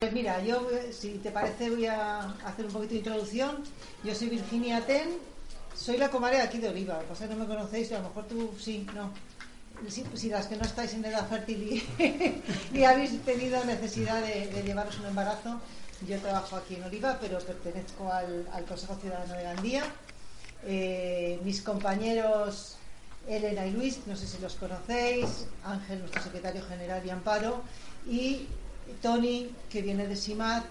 Pues mira, yo, eh, si te parece, voy a hacer un poquito de introducción. Yo soy Virginia Ten, soy la comadre aquí de Oliva. Lo que no me conocéis, a lo mejor tú sí, no. Si, las que no estáis en edad fértil y, habéis tenido necesidad de, llevaros un embarazo, yo trabajo aquí en Oliva, pero pertenezco al, Consejo Ciudadano de Gandía. Eh, mis compañeros Elena y Luis, no sé si los conocéis, Ángel, nuestro secretario general y Amparo, y Tony, que viene de SIMAD,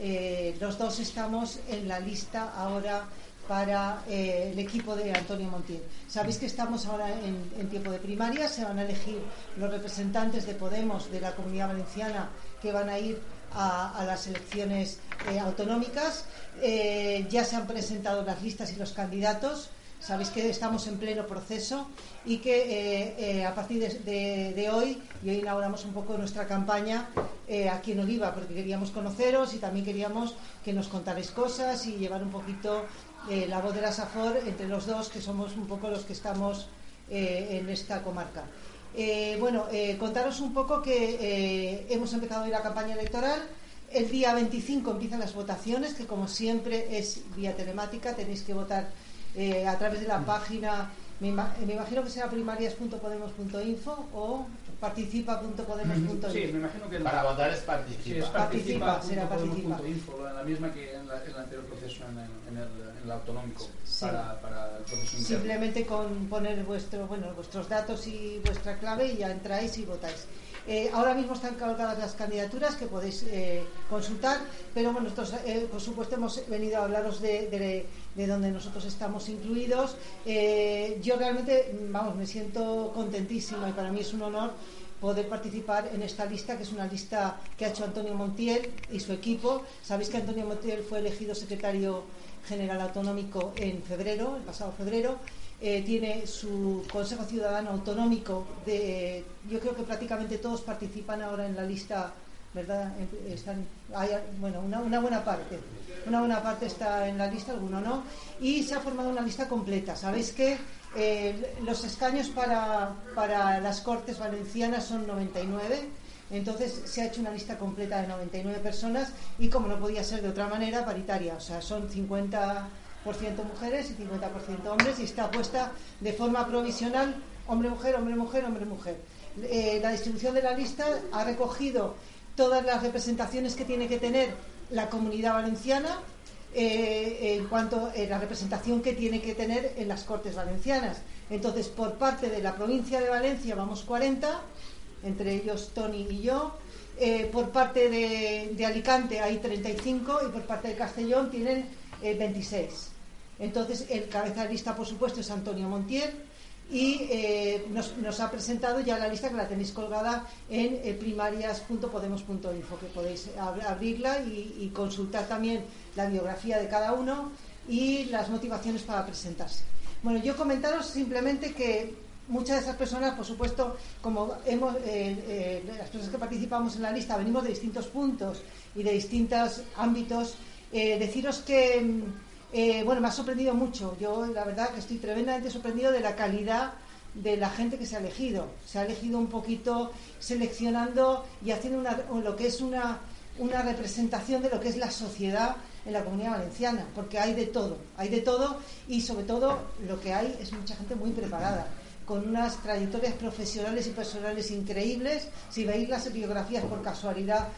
eh, los dos estamos en la lista ahora para eh, el equipo de Antonio Montiel. Sabéis que estamos ahora en, tiempo de primaria, se van a elegir los representantes de Podemos de la Comunidad Valenciana que van a ir a, las elecciones eh, autonómicas. ya se han presentado las listas y los candidatos. Sabéis que estamos en pleno proceso y que eh, eh, a partir de, hoy, y hoy inauguramos un poco nuestra campaña eh, aquí en Oliva, porque queríamos conoceros y también queríamos que nos contarais cosas y llevar un poquito la voz de la SAFOR entre los dos, que somos un poco los que estamos en esta comarca. bueno, contaros un poco que hemos empezado hoy la campaña electoral. El día 25 empiezan las votaciones, que como siempre es vía telemática, tenéis que votar eh, a través de la página, me, imagino que será primarias.podemos.info o participa.podemos.info. Sí, me imagino que para votar es participa. Sí, es participa, será participa. la misma que en, el anterior proceso en, el, autonómico para, para, el proceso Simplemente con poner vuestro, bueno, vuestros datos y vuestra clave y ya entráis y votáis. Eh, ahora mismo están colocadas las candidaturas que podéis eh, consultar, pero bueno, nosotros, eh, por supuesto, hemos venido a hablaros de, de, donde nosotros estamos incluidos. yo realmente, vamos, me siento contentísima y para mí es un honor poder participar en esta lista, que es una lista que ha hecho Antonio Montiel y su equipo. Sabéis que Antonio Montiel fue elegido secretario general autonómico en febrero, el pasado febrero, eh, tiene su Consejo Ciudadano Autonómico. De, yo creo que prácticamente todos participan ahora en la lista, ¿verdad? Están, bueno, una, buena parte. Una buena parte está en la lista, alguno no. Y se ha formado una lista completa. Sabéis que eh, los escaños para, para las Cortes Valencianas son 99. Entonces se ha hecho una lista completa de 99 personas y como no podía ser de otra manera, paritaria. O sea, son 50 mujeres y 50% hombres y está puesta de forma provisional hombre-mujer, hombre-mujer, hombre-mujer. Eh, la distribución de la lista ha recogido todas las representaciones que tiene que tener la comunidad valenciana eh, en cuanto a la representación que tiene que tener en las Cortes Valencianas. Entonces, por parte de la provincia de Valencia vamos 40, entre ellos Tony y yo. Eh, por parte de, de, Alicante hay 35 y por parte de Castellón tienen 26. Entonces, el cabeza de lista, por supuesto, es Antonio Montiel y eh, nos, ha presentado ya la lista que la tenéis colgada en eh, primarias.podemos.info, que podéis abrirla y, consultar también la biografía de cada uno y las motivaciones para presentarse. Bueno, yo comentaros simplemente que muchas de esas personas, por supuesto, como hemos, eh, las personas que participamos en la lista venimos de distintos puntos y de distintos ámbitos, deciros que mm, eh, bueno, me ha sorprendido mucho. Yo, la verdad, que estoy tremendamente sorprendido de la calidad de la gente que se ha elegido. Se ha elegido un poquito seleccionando y haciendo lo que es una, una representación de lo que es la sociedad en la comunidad valenciana, porque hay de todo, hay de todo y sobre todo lo que hay es mucha gente muy preparada con unas trayectorias profesionales y personales increíbles. Si veis las biografías por casualidad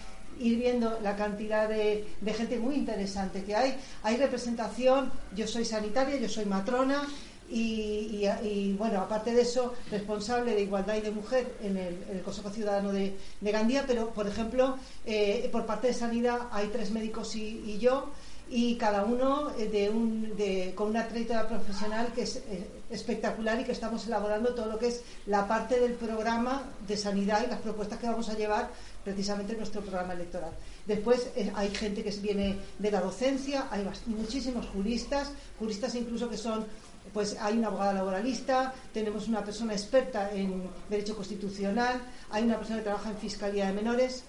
ir viendo la cantidad de, gente muy interesante que hay. Hay representación, yo soy sanitaria, yo soy matrona y, bueno, aparte de eso, responsable de igualdad y de mujer en el, Consejo Ciudadano de, Gandía, pero por ejemplo, eh, por parte de sanidad hay tres médicos y, yo y cada uno eh, de un, de, con una trayectoria profesional que es eh, espectacular y que estamos elaborando todo lo que es la parte del programa de sanidad y las propuestas que vamos a llevar precisamente nuestro programa electoral. Después eh, hay gente que viene de la docencia, hay muchísimos juristas, juristas incluso que son, pues hay una abogada laboralista, tenemos una persona experta en derecho constitucional, hay una persona que trabaja en fiscalía de menores,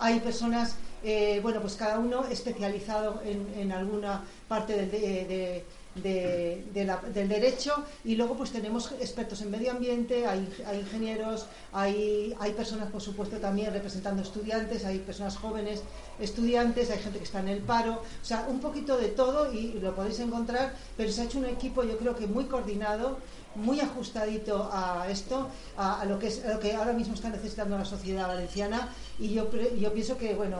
hay personas, eh, bueno, pues cada uno especializado en, alguna parte de, del derecho y luego pues tenemos expertos en medio ambiente, hay, hay ingenieros, hay, hay personas por supuesto también representando estudiantes, hay personas jóvenes estudiantes, hay gente que está en el paro, o sea, un poquito de todo y lo podéis encontrar, pero se ha hecho un equipo yo creo que muy coordinado muy ajustadito a esto, a, lo, que es, lo que ahora mismo está necesitando la sociedad valenciana y yo, yo pienso que, bueno,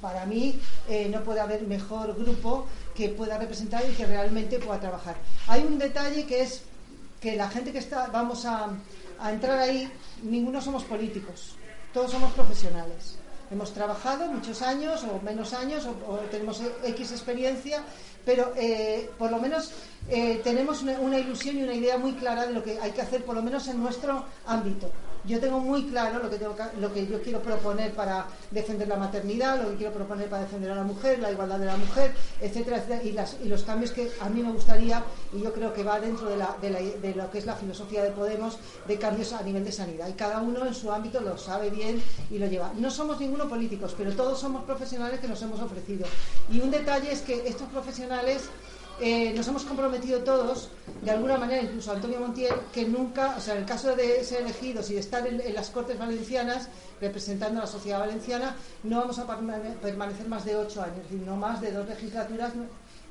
para mí eh, no puede haber mejor grupo que pueda representar y que realmente pueda trabajar. Hay un detalle que es que la gente que está, vamos a, entrar ahí, ninguno somos políticos, todos somos profesionales. Hemos trabajado muchos años o menos años o, tenemos X experiencia, pero eh, por lo menos eh, tenemos una, ilusión y una idea muy clara de lo que hay que hacer, por lo menos en nuestro ámbito. Yo tengo muy claro lo que, yo quiero proponer para defender la maternidad, lo que quiero proponer para defender a la mujer, la igualdad de la mujer, etcétera, las, y los cambios que a mí me gustaría, y yo creo que va dentro de lo que es la filosofía de Podemos, de cambios a nivel de sanidad. Y cada uno en su ámbito lo sabe bien y lo lleva. No somos ninguno políticos, pero todos somos profesionales que nos hemos ofrecido. Y un detalle es que estos profesionales eh, nos hemos comprometido todos, de alguna manera, incluso Antonio Montiel, que nunca, o sea, en el caso de ser elegidos y de estar en, las Cortes Valencianas, representando a la sociedad valenciana, no vamos a permanecer más de ocho años, sino más de dos legislaturas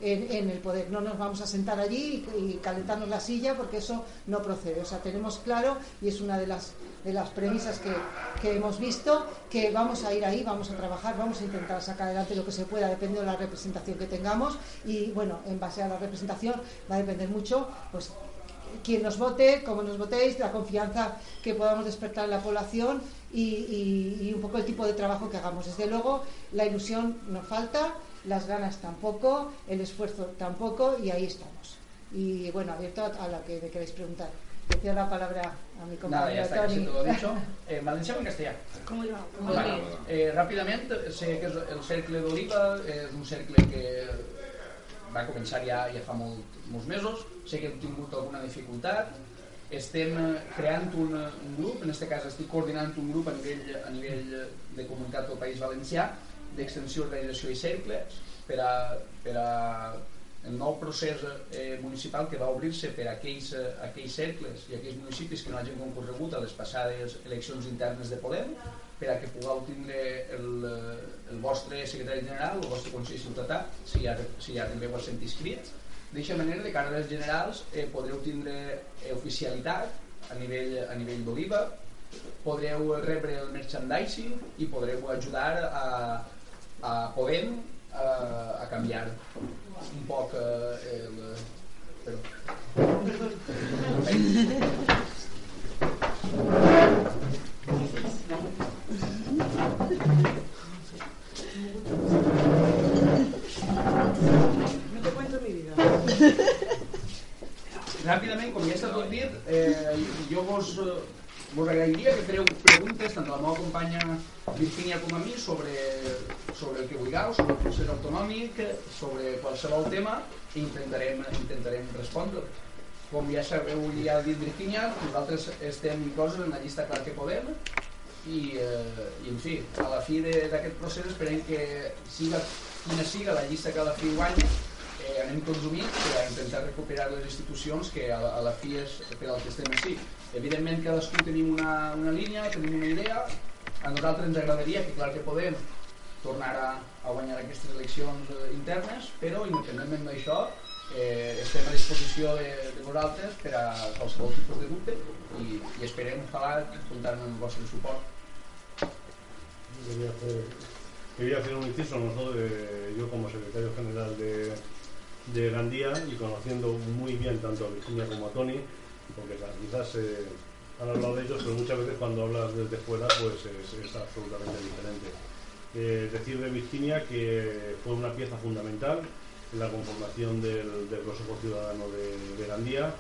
en, el poder. No nos vamos a sentar allí y, calentarnos la silla porque eso no procede. O sea, tenemos claro, y es una de las, de las premisas que, que hemos visto, que vamos a ir ahí, vamos a trabajar, vamos a intentar sacar adelante lo que se pueda, dependiendo de la representación que tengamos. Y bueno, en base a la representación va a depender mucho, pues quién nos vote, cómo nos votéis, la confianza que podamos despertar en la población y, y, un poco el tipo de trabajo que hagamos. Desde luego, la ilusión nos falta, las ganas tampoco, el esfuerzo tampoco y ahí estamos. Y bueno, abierto a, lo que me queréis preguntar. Decía la palabra a mi compañero Nada, ya está, Toni. todo dicho. Eh, valencià o en castellà? Com eh, ràpidament, sé que el cercle d'Oliva és un cercle que va començar ja, ja fa molt, molts mesos, sé que hem tingut alguna dificultat, estem creant un, un grup, en aquest cas estic coordinant un grup a nivell, a nivell de comunitat del País Valencià, d'extensió, organització i cercles per a, per a el nou procés eh, municipal que va obrir-se per a aquells, eh, aquells cercles i aquells municipis que no hagin concorregut a les passades eleccions internes de Podem per a que pugueu tindre el, el vostre secretari general, el vostre consell ciutadà, si ja, si ja també ho has sentit escrit. D'aquesta manera, de cara a les generals, eh, podreu tindre eh, oficialitat a nivell, a nivell d'Oliva, podreu rebre el merchandising i podreu ajudar a, a Podem a, a canviar un poc eh, el... Però... No te cuento mi vida. Ràpidament, com ja tot dit, eh, jo vos vos agrairia que fareu preguntes tant a la meva companya Virginia com a mi sobre, sobre el que vulgueu, sobre el procés autonòmic, sobre qualsevol tema i intentarem, intentarem respondre. Com ja sabeu, ja ha dit Virginia, nosaltres estem inclosos en la llista Clar que Podem i, eh, i en fi, a la fi d'aquest procés esperem que siga quina siga la llista que a la fi guanya eh, anem tots units per intentar recuperar les institucions que a, a la fi és per al que estem així. Evidentment cadascú tenim una, una línia, tenim una idea, a nosaltres ens agradaria que clar que podem tornar a, a guanyar aquestes eleccions eh, internes, però independentment d'això eh, estem a disposició de, de vosaltres per a qualsevol tipus de dubte i, i esperem, ojalà, comptar amb el vostre suport. Quería hacer, quería hacer un inciso, ¿no? de, yo como secretario general de, de Gandía y conociendo muy bien tanto a Virginia como a Tony, porque quizás eh, han hablado de ellos, pero muchas veces cuando hablas desde fuera pues es, absolutamente diferente. Eh, decir de Virginia que fue una pieza fundamental en la conformación del, Consejo Ciudadano de, Gandía,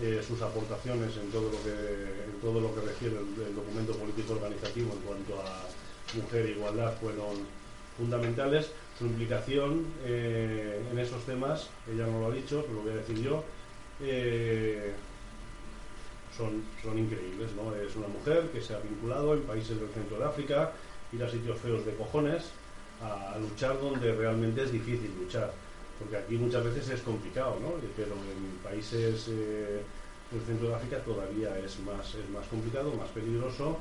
eh, sus aportaciones en todo lo que, en todo lo que refiere el, documento político organizativo en cuanto a mujer e igualdad fueron fundamentales. Su implicación en esos temas, ella no lo ha dicho, pero lo voy a decir yo, son, son increíbles, ¿no? Es una mujer que se ha vinculado en países del centro de África, ir a sitios feos de cojones, a, luchar donde realmente es difícil luchar. porque aquí muchas veces es complicado, ¿no? pero en países eh, del centro de África todavía es más, es más complicado, más peligroso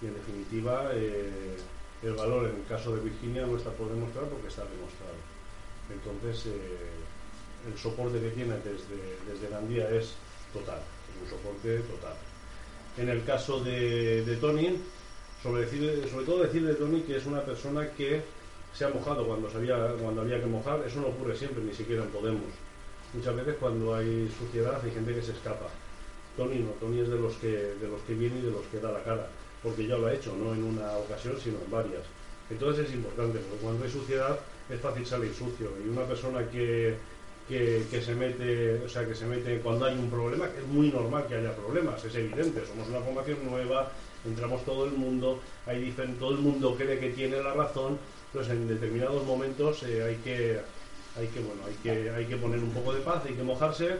y en definitiva eh, el valor en el caso de Virginia no está por demostrar porque está demostrado. Entonces eh, el soporte que tiene desde, desde Gandía es total, un soporte total. En el caso de, de Tony, sobre, decir, sobre todo decir de Tony que es una persona que se ha mojado cuando, sabía, cuando había que mojar, eso no ocurre siempre, ni siquiera en Podemos. Muchas veces cuando hay suciedad hay gente que se escapa. Tony no, Tony es de los que, de los que viene y de los que da la cara, porque ya lo ha hecho, no en una ocasión, sino en varias. Entonces es importante, porque cuando hay suciedad es fácil salir sucio. Y una persona que, que, se mete, o sea, que se mete cuando hay un problema, que es muy normal que haya problemas, es evidente, somos una formación nueva, entramos todo el mundo, hay todo el mundo cree que tiene la razón, pues en determinados momentos eh, hay que hay que bueno hay que hay que poner un poco de paz hay que mojarse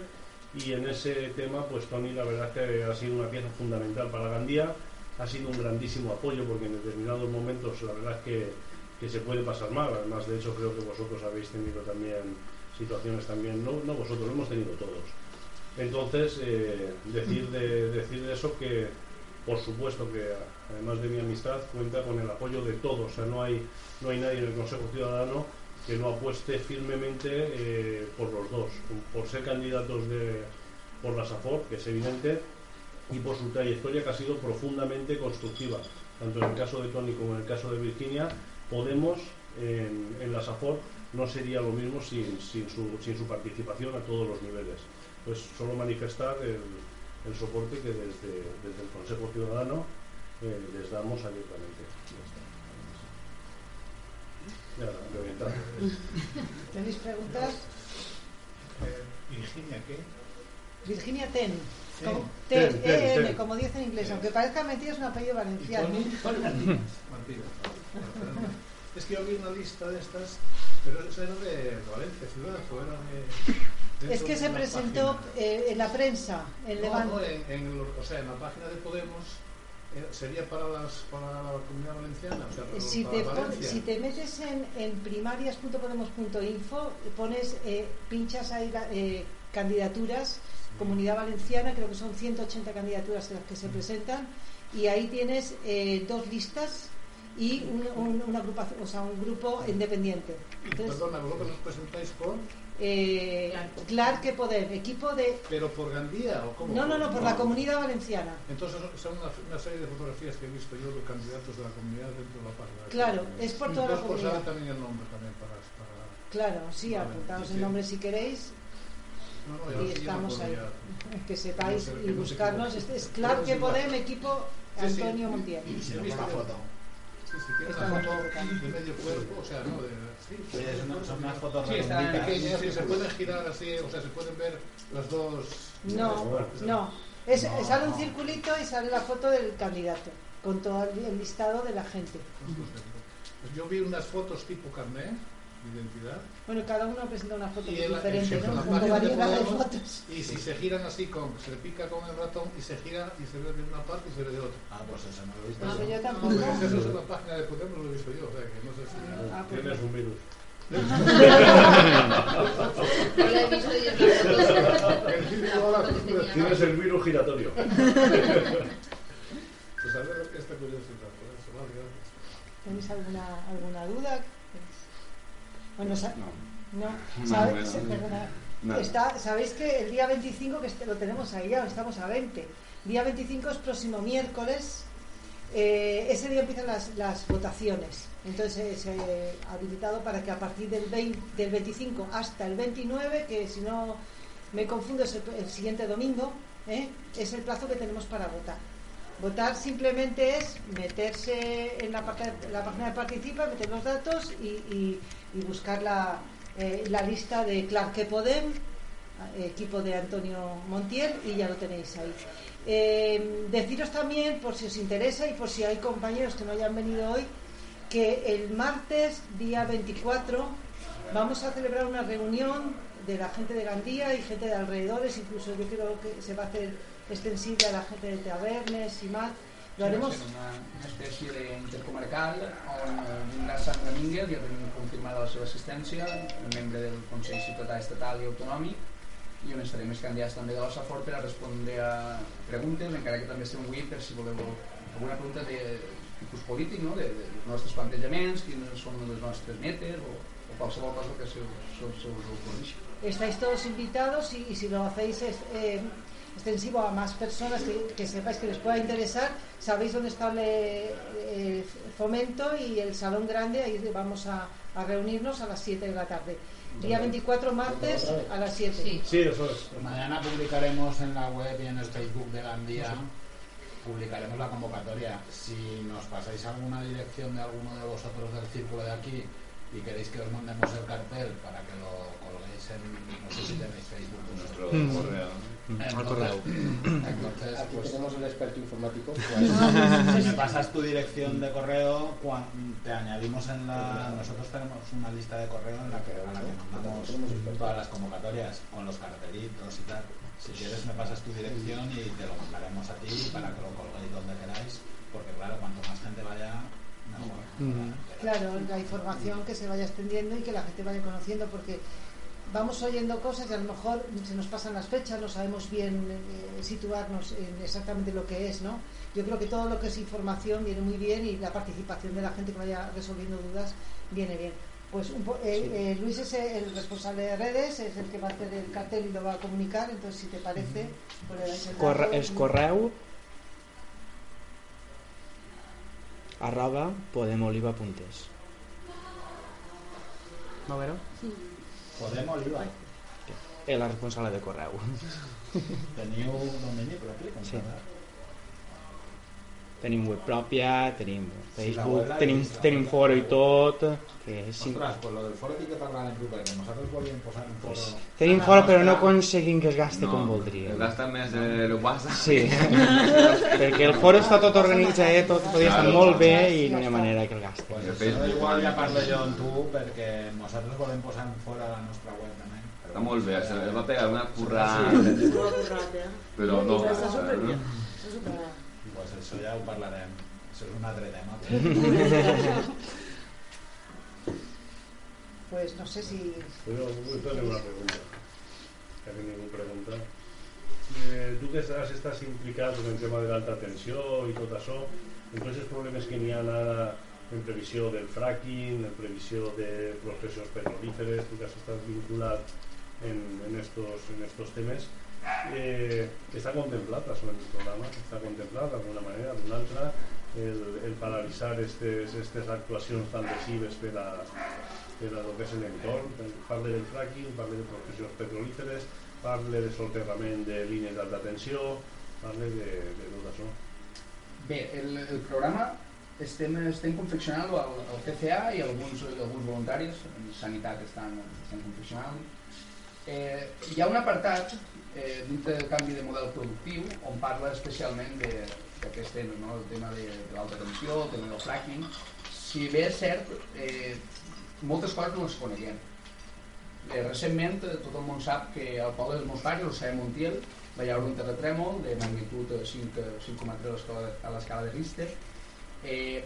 y en ese tema pues Tony la verdad es que ha sido una pieza fundamental para Gandía ha sido un grandísimo apoyo porque en determinados momentos la verdad es que, que se puede pasar mal además de hecho creo que vosotros habéis tenido también situaciones también no, no vosotros lo hemos tenido todos. Entonces eh, decir de decir de eso que por supuesto que además de mi amistad cuenta con el apoyo de todos. O sea no hay no hay nadie en el Consejo Ciudadano que no apueste firmemente eh, por los dos, por ser candidatos de, por la SAFOR, que es evidente, y por su trayectoria que ha sido profundamente constructiva, tanto en el caso de Tony como en el caso de Virginia, Podemos en, en la SAFOR no sería lo mismo sin, sin, su, sin, su, participación a todos los niveles. Pues solo manifestar el, el soporte que desde, desde, el Consejo Ciudadano eh, les damos abiertamente. ¿Tenéis preguntas? Eh, Virginia, ¿qué? Virginia Ten. Como, Ten, Ten, Ten, E-N, Ten. como dice en inglés, aunque parezca mentira, es un apellido ¿Y valenciano. Es que yo vi una lista de estas, pero eso era de Valencia, ciudad, o era de... Es que se presentó eh, en la prensa, en Levante. no, en, en lo- o sea, en la página de Podemos eh, sería para, las, para la comunidad valenciana, o sea, para, Si para te, pon- Valencia. si te metes en, en primarias.podemos.info, pones, eh, pinchas ahí la- eh, candidaturas, Comunidad Valenciana, creo que son 180 candidaturas las que se presentan, y ahí tienes eh, dos listas y un, un- una agrupación, o sea, un grupo independiente. Entonces, Perdona, vosotros os presentáis con... eh, Clark que Poder, equipo de... ¿Pero por Gandía o cómo? No, no, no, por la Comunidad Valenciana. Entonces son una, una serie de fotografías que he visto yo de candidatos de la comunidad dentro de la página. Claro, es por toda la por saber comunidad. también el nombre también para... para... Claro, sí, Vale, apuntaos sí, el nombre si queréis. No, no, y estamos ahí. podía- que sepáis no y no buscarnos. Este es Clark que Podem, equipo Sí, sí. Antonio Montiel. No, Sí, sí, tiene una foto de medio cuerpo, o sea, ¿no? De, sí, Oye, es una- son unas fotos Sí, pequeñas que se pueden girar así, o sea, se pueden ver las dos... No, no. Es, No, sale un circulito y sale la foto del candidato con todo el listado de la gente. Pues yo vi unas fotos tipo carnet identidad Bueno, cada uno presenta una foto y diferente, en ¿no? de fotos. y si se giran así, con, se le pica con el ratón y se gira y se ve de una parte y se ve de otra. Ah, pues eso no lo he visto. No, eso. yo tampoco. Pues eso es en la página de Podemos, lo he visto yo, o sea, que no sé si... Ah, pues Tienes no. un virus. Pues. Tienes el virus giratorio. Pues a ver esta curiosidad, por eso, vale, gracias. ¿Tenéis alguna, alguna duda? Bueno, No. no, ¿sabéis? Está, Sabéis que el día 25, que este- lo tenemos ahí ya, estamos a 20. Día 25 es próximo miércoles. eh, ese día empiezan las, las votaciones. Entonces eh, se ha habilitado para que a partir del, 20 del 25 hasta el 29, que si no me confundo es el, el siguiente domingo, ¿eh? es el plazo que tenemos para votar. Votar simplemente es meterse en la, la página de Participa, meter los datos y, y- y buscar la, eh, la lista de Clark que Podem, eh, equipo de Antonio Montiel, y ya lo tenéis ahí. Eh, deciros también, por si os interesa y por si hay compañeros que no hayan venido hoy, que el martes, día 24, vamos a celebrar una reunión de la gente de Gandía y gente de alrededores, incluso yo creo que se va a hacer extensible a la gente de Tabernes y más, Lo haremos una, una espècie d'intercomarcal on eh, vindrà Sant Domínguez, ja tenim confirmada la seva assistència, un membre del Consell Ciutadà Estatal i Autonòmic, i on estarem els candidats també de l'Ossafort per a respondre a preguntes, encara que també estem avui per si voleu alguna pregunta de tipus polític, no? de, de, dels nostres plantejaments, quines són les nostres metes, o, o qualsevol cosa que se, se, se us ocorri. Estáis todos invitados y, y si lo hacéis es, eh, extensivo a más personas que, que sepáis que les pueda interesar, sabéis dónde está el fomento y el salón grande, ahí vamos a, a reunirnos a las 7 de la tarde. Día 24 martes a las 7. Sí. Sí, eso es. Mañana publicaremos en la web y en el Facebook de Gandía, publicaremos la convocatoria. Si nos pasáis alguna dirección de alguno de vosotros del círculo de aquí y queréis que os mandemos el cartel para que lo colguéis en, no sé si tenéis Facebook. Nuestro Mm. correo. Al correo. Entonces, Aquí pues, tenemos el experto informático. si me pasas tu dirección de correo, te añadimos en la. Nosotros tenemos una lista de correo en la que, a la que mandamos todas las convocatorias con los cartelitos y tal. Si quieres, me pasas tu dirección y te lo mandaremos a ti para que lo colguéis donde queráis, porque claro, cuanto más gente vaya, mejor. Claro, la información que se vaya extendiendo y que la gente vaya conociendo, porque vamos oyendo cosas y a lo mejor se nos pasan las fechas, no sabemos bien eh, situarnos en exactamente lo que es, ¿no? Yo creo que todo lo que es información viene muy bien y la participación de la gente que vaya resolviendo dudas viene bien. Pues un po- eh, eh, Luis es el responsable de redes, es el que va a hacer el cartel y lo va a comunicar, entonces si te parece, pues le dais el Corre, dato y- correu arroba podemoliva.es Va veure? Podem Oliva. La responsable de correu. Teniu domini propi? Sí. cada? Tenim web pròpia, tenim Sí, Facebook, he tenim, vist, la tenim foro i tot, que és Ostres, pues lo del foro tinc que parlar en proper, que nosaltres volíem posar un foro... pues, tenim foro però no aconseguim que es gaste com voldríem. Gasta més el WhatsApp. Sí, perquè el foro està tot organitzat, tot podria estar molt bé i no hi ha manera que el gaste. Pues De això igual ja parlo jo amb tu perquè nosaltres volem posar un foro a la nostra web també. Està molt bé, se va pegar una currada, currat, eh? però no. Però està superbé. no? Està superbé. Pues això ja ho parlarem. Això és un altre tema. Pues no sé si Pero yo tengo una pregunta. Que a mí ningún pregunta. Eh, tú que estás, estás implicado en el tema de l'alta tensió i tot això, en tots els problemes que n'hi ha ara en previsió del fracking, en previsió de processos petrolíferes, tu que has estat vinculat en, en, estos, en estos temes, eh, està contemplat en el programa? Està contemplat d'alguna manera, d'una altra, el, el paralitzar aquestes actuacions tan lesives per a, per a és l'entorn, parle del fracking, parle de processions petrolíferes, parle de soterrament de línies d'alta tensió, parle de, de tot això. Bé, el, el programa estem, estem confeccionant-lo al, al CCA i alguns, i alguns voluntaris en sanitat estan, estan confeccionant eh, Hi ha un apartat eh, dintre del canvi de model productiu on parla especialment d'aquest tema, no? el tema de, de l'alta tensió, el tema del fracking. Si bé és cert, eh, moltes coses no les coneguem. Eh, recentment eh, tot el món sap que al poble dels meus pares, al Saia Montiel, va hi haure un terratrèmol de magnitud eh, 5, eh, 5,3 a l'escala- de Richter. Eh,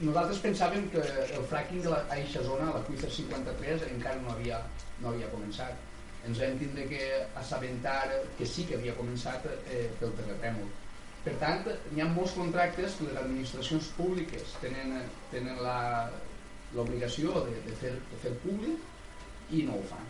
nosaltres pensàvem que el fracking de la, a eixa zona, a l'Aquífer 53, encara no havia, no havia començat. Ens vam tindre que assabentar que sí que havia començat eh, pel terratrèmol. Per tant, hi ha molts contractes que les administracions públiques tenen, tenen l'obligació de, de, fer, de fer públic i no ho fan.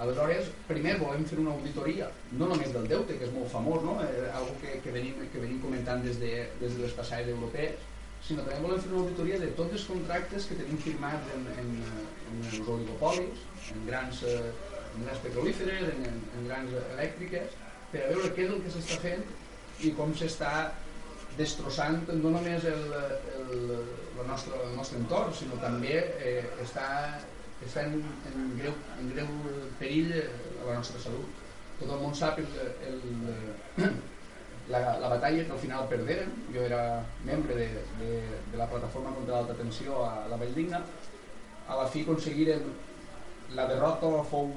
Aleshores, primer volem fer una auditoria, no només del deute, que és molt famós, no? eh, algo que, que, venim, que venim comentant des de, des de les passades europees, sinó també volem fer una auditoria de tots els contractes que tenim firmats en, en, en els oligopolis, en grans, eh, en grans petrolíferes, en, en, en grans elèctriques, per a veure què és el que s'està fent i com s'està destrossant no només el, el, el, nostre, el nostre entorn, sinó també eh, està, està en, en, greu, en greu perill a la nostra salut. Tot el món sap el, el, la, la batalla que al final perderen. Jo era membre de, de, de la plataforma contra l'alta tensió a la Valldigna. A la fi aconseguiren la derrota fou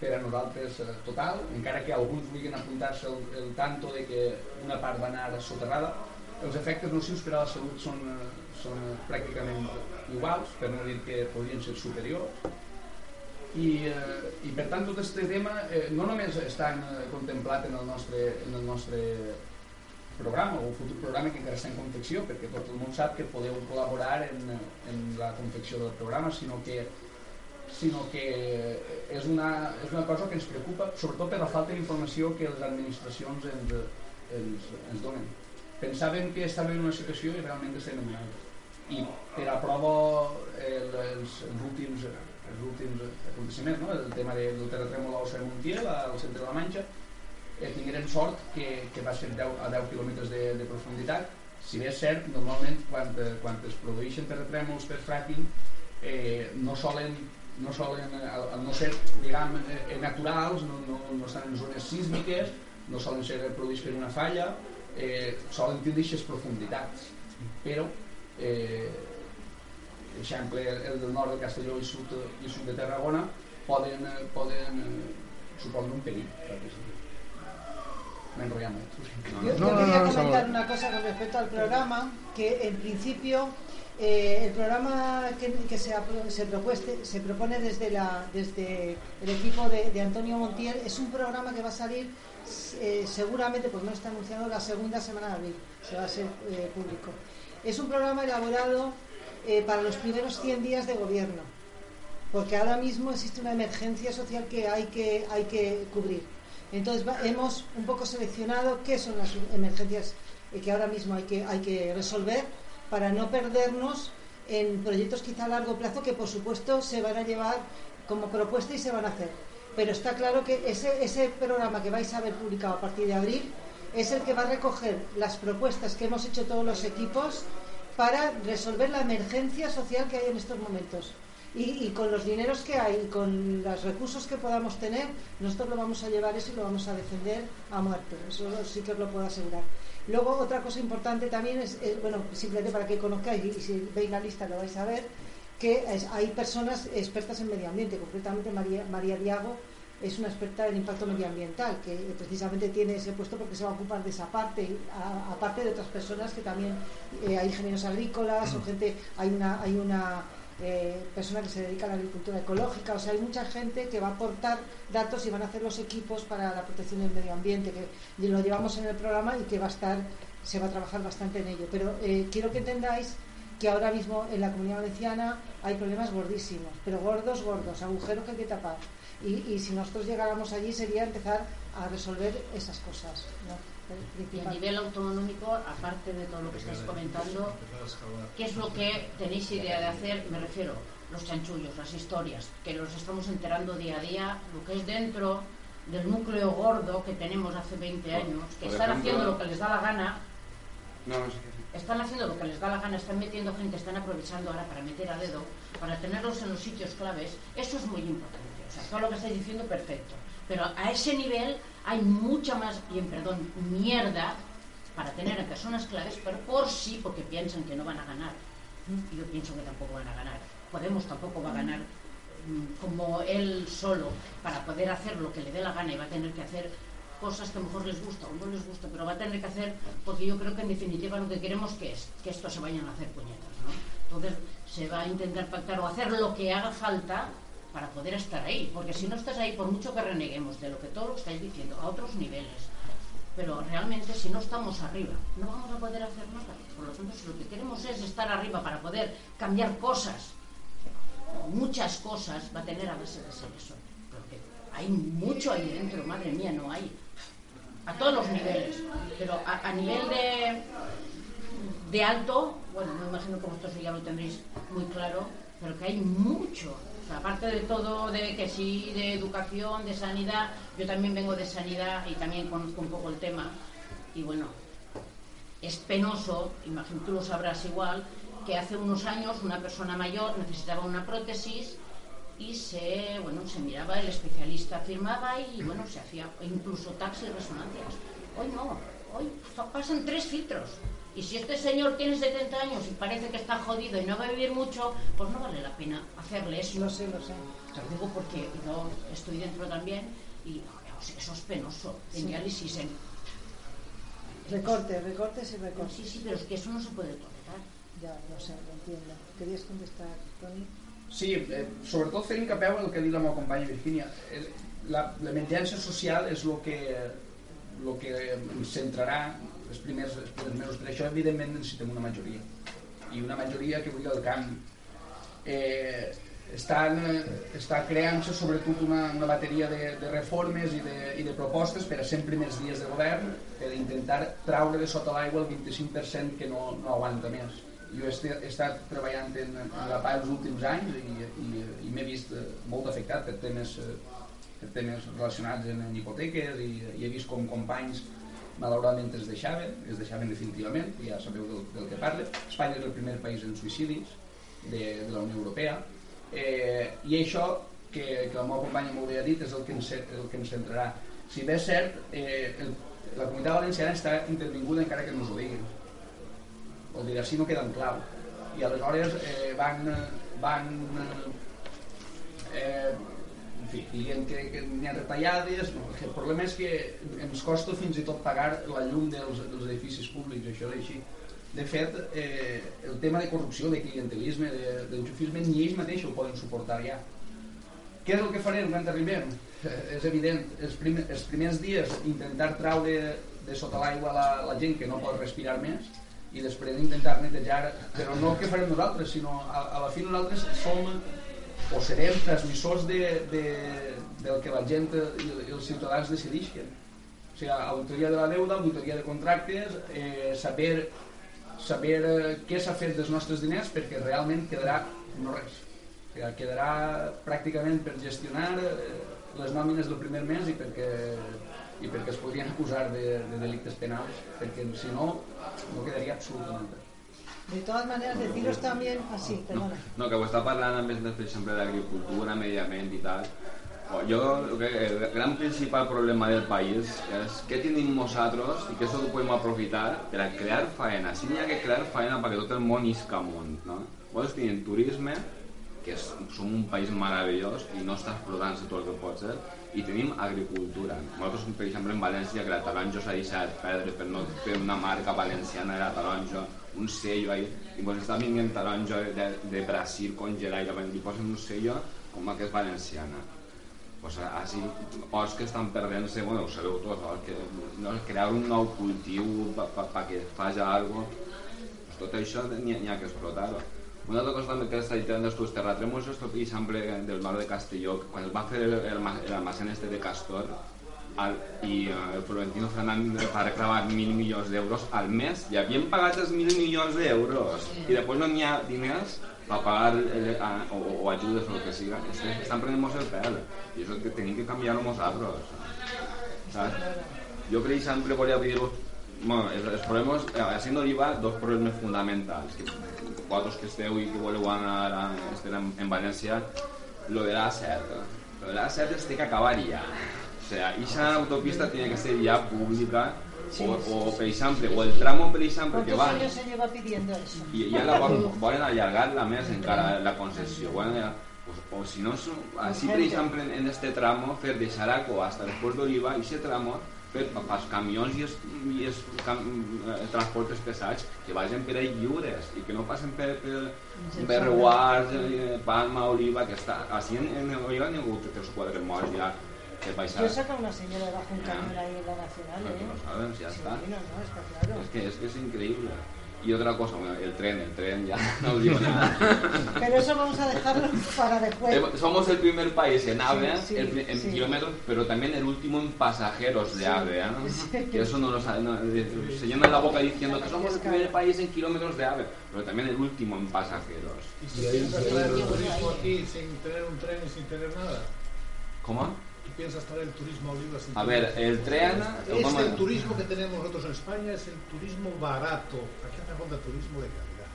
per a nosaltres eh, total, encara que alguns vulguin apuntar-se el, el tanto de que una part va anar soterrada, els efectes nocius per a la salut són, eh, són eh, pràcticament iguals, per no dir que podrien ser superiors. I, eh, i per tant tot aquest tema eh, no només està eh, contemplat en el nostre, en el nostre programa o futur programa que encara està en confecció perquè tot el món sap que podeu col·laborar en, en la confecció del programa sinó que sinó que és una, és una cosa que ens preocupa sobretot per la falta d'informació que les administracions ens, ens, ens donen pensàvem que estàvem en una situació i realment estem en una i per a prova el, els, els últims els últims aconteciments, no? el tema de, del terratrèmol a Ossa Montiel, al centre de la Manxa, eh, tinguérem sort que, que va ser 10, a 10 quilòmetres de, de profunditat. Si bé és cert, normalment quan, eh, quan es produeixen terratrèmols per fracking eh, no solen no solen, eh, al, no ser diguem, eh, naturals, no, no, no estan en zones sísmiques, no solen ser produïts per una falla, eh, solen tindre aquestes profunditats. Però eh, exemple, el del nord de Castelló i sud, i sud de Tarragona poden, eh, poden suposen un perill. perquè sí. M'he enrotllat molt. Yo, No, yo no, quería no, no, comentar no. una cosa con respecto al programa, que en principio eh, el programa que, se, propone desde, el equipo de, Antonio Montiel es un programa que va a salir eh, seguramente, pues no está anunciado, la segunda semana de abril, se va a ser eh, público. Es un programa elaborado eh, para los primeros 100 días de gobierno, porque ahora mismo existe una emergencia social que hay que, cubrir. Entonces hemos un poco seleccionado qué son las emergencias que ahora mismo hay que resolver para no perdernos en proyectos quizá a largo plazo que por supuesto se van a llevar como propuesta y se van a hacer. Pero está claro que ese, ese programa que vais a ver publicado a partir de abril es el que va a recoger las propuestas que hemos hecho todos los equipos para resolver la emergencia social que hay en estos momentos. Y, y con los dineros que hay y con los recursos que podamos tener, nosotros lo vamos a llevar eso y lo vamos a defender a muerte. Eso sí que os lo puedo asegurar. Luego, otra cosa importante también es, es, bueno, simplemente para que conozcáis, y, si veis la lista lo vais a ver, que es- hay personas expertas en medio ambiente, concretamente María, María Diago es una experta en impacto medioambiental, que precisamente tiene ese puesto porque se va a ocupar de esa parte, aparte de otras personas que también eh, hay ingenieros agrícolas o gente, hay una, hay una eh, persona que se dedica a la agricultura ecológica, o sea, hay mucha gente que va a aportar datos y van a hacer los equipos para la protección del medio ambiente, que lo llevamos en el programa y que va a estar, se va a trabajar bastante en ello. Pero eh, quiero que entendáis que ahora mismo en la comunidad valenciana hay problemas gordísimos, pero gordos, gordos, agujeros que hay que tapar. Y, si nosotros llegáramos allí sería empezar a resolver esas cosas. Y a nivel autonómico, aparte de todo lo que estáis comentando, ¿qué es lo que tenéis idea de hacer? Me refiero, los chanchullos, las historias, que los estamos enterando día a día, lo que es dentro del núcleo gordo que tenemos hace 20 años, que Por están ejemplo- haciendo lo que les da la gana, No, no sé qué. están haciendo lo que les da la gana, están metiendo gente, están aprovechando ahora para meter a dedo, para tenerlos en los sitios claves, eso es muy importante. O sea, todo lo que estáis diciendo, perfecto. Pero a ese nivel hay mucha más, bien, perdón, mierda para tener a personas claves, pero por sí, porque piensan que no van a ganar. Yo pienso que tampoco van a ganar. Podemos tampoco va a ganar mm, como él solo para poder hacer lo que le dé la gana y va a tener que hacer cosas que a lo mejor les gusta o no les gusta, pero va a tener que hacer, porque yo creo que en definitiva lo que queremos que es que esto se vayan a hacer puñetas, ¿no? Entonces se va a intentar pactar o hacer lo que haga falta para poder estar ahí, porque si no estás ahí, por mucho que reneguemos de lo que todo lo estáis diciendo, a otros niveles, pero realmente si no estamos arriba, no vamos a poder hacer nada. Por lo tanto, si lo que queremos es estar arriba para poder cambiar cosas, muchas cosas, va a tener a base de ser eso. Porque hay mucho ahí dentro, madre mía, no hay. A todos los niveles. Pero a, a nivel de, de alto, bueno, me imagino que vosotros ya lo tendréis muy claro, pero que hay mucho. Aparte de todo, de que sí, de educación, de sanidad, yo también vengo de sanidad y también conozco un poco el tema. Y bueno, es penoso, imagino tú lo sabrás igual, que hace unos años una persona mayor necesitaba una prótesis y se, bueno, se miraba, el especialista firmaba y bueno, se hacía incluso taxi y resonancias. Hoy no, hoy pasan tres filtros. Y si este señor tiene 70 años y parece que está jodido y no va a vivir mucho, pues no vale la pena hacerle eso. Lo sé, lo sé. Te lo digo porque yo estoy dentro también y joder, o sea, eso es penoso. En Sí. diálisis, en- Recortes, recortes y recortes. Sí, sí, pero es que eso no se puede tolerar. Ya, no sé, lo entiendo. ¿Querías contestar, Toni? Sí, eh, sobretot fent incapeu en el que ha dit la meva companya Virginia. Eh, La, la social és el que, el que centrarà els primers, els primers mesos. Per això, evidentment, necessitem una majoria. I una majoria que vulgui el canvi. Eh, estan, està creant-se sobretot una, una bateria de, de reformes i de, i de propostes per a 100 primers dies de govern per intentar traure de sota l'aigua el 25% que no, no aguanta més. Jo he, he estat treballant en, en la PA els últims anys i, i, i m'he vist eh, molt afectat per temes, eh, per temes relacionats en hipoteques i, i he vist com companys malauradament es deixaven, es deixaven definitivament, ja sabeu del, del que parle. Espanya és el primer país en suïcidis de, de la Unió Europea eh, i això que, que la meva companya molt bé ha dit és el que ens, el que ens centrarà. Si bé és cert, eh, el, la comunitat valenciana està intervinguda encara que no ho diguin. Vol dir, així no queda en clau. I aleshores eh, van, van eh, fi, dient que, que n'hi ha retallades, no, el problema és que ens costa fins i tot pagar la llum dels, dels edificis públics, això és així. De fet, eh, el tema de corrupció, de clientelisme, de- d'enxufisme, ni ells mateixos ho poden suportar ja. Què és el que farem quan arribem? Eh, és evident, els, prim, els primers dies intentar traure de sota l'aigua la, la gent que no pot respirar més i després intentar netejar, però no el que farem nosaltres, sinó a, a la fi nosaltres som o serem transmissors de, de, del que la gent i, els ciutadans decideixen. O sigui, auditoria de la deuda, auditoria de contractes, eh, saber, saber eh, què s'ha fet dels nostres diners perquè realment quedarà no res. O sigui, quedarà pràcticament per gestionar eh, les nòmines del primer mes i perquè, i perquè es podrien acusar de, de delictes penals, perquè si no, no quedaria absolutament res. De todas maneras, deciros también así, perdona. No, que ho està parlant a més, per exemple, d'agricultura, medi ambient i tal. O, Jo, el que- el gran principal problema del país és què tenim nosaltres i que això ho podem aprofitar per a crear faena. Si n'hi ha que crear faena perquè tot el món isca amunt, no? Nosaltres tenim turisme, que és, som un país meravellós i no està explotant-se tot el que pot ser, i tenim agricultura. Nosaltres, per exemple, en València, que la taronja s'ha deixat perdre per no fer una marca valenciana de la taronja, un sello ahí, i pues està vinguent taronja de, de Brasil congelat i li posen un sello com que és valenciana. Pues així, os que estan perdent-se, bueno, ho sabeu tots, no? que, no, crear un nou cultiu perquè faci alguna cosa, pues tot això n'hi ha, ha que explotar-ho. Una altra cosa també que està dient dels terratrèmols és tot exemple del mar de Castelló, quan es va fer el, el, el almacén este de Castor, al, i eh, el Florentino Fernández va reclamar mil milions d'euros al mes. I havien pagat els mil milions d'euros. I després no n'hi ha diners per pagar el, a, o, o ajudes o el que siga. Es que estan prenent el pèl. I això que tenim que canviar-ho nosaltres. Saps? jo per exemple volia dir-vos bueno, els, problemes, eh, a Sint Oliva, dos problemes fonamentals que vosaltres que esteu i que voleu anar a, estar en, en València. Lo de la SER lo de la SER es té que acabar ja sea, esa autopista tiene que ser ya pública Sí, o, sí, o sí. per exemple, o el tramo per exemple que ¿Cuántos va años se lleva pidiendo eso? i ja la volen, volen allargar-la més encara la concessió volen, pues, o si no so- així per exemple en, en este tramo fer de Xaraco hasta después d'Oliva i aquest tramo fer pa- pels camions i els, i els cam, eh, transportes pesats que vagin per ahí lliures i que no passen per, per, per Reguars, eh, Palma, Oliva que està, així en, en Oliva n'hi ha hagut tres o quatre morts ja que Yo he baixar sacado una señora debajo un camión ahí en la Nacional, ¿eh? lo saben, ya Sí, está. no, no, está claro. es que, es que es increíble y otra cosa, bueno, el tren, el tren ya no os digo nada Pero eso vamos a dejarlo para después. Eh, Somos el primer país en AVE, sí, el pri- en sí. kilómetros, pero también el último en pasajeros de Sí, AVE. ¿eh? sí. Que eso no lo sabe, no, eh, se llena la boca diciendo que somos el primer país en kilómetros de AVE, pero también el último en pasajeros. ¿Y si traer el turismo aquí sin tener un tren y sin tener nada? ¿Cómo? ¿Tú piensas traer el turismo a Oliva sin A ver, el tren... Este vamos a- turismo que tenemos nosotros en España es el turismo barato. Aquí hace falta turismo de calidad.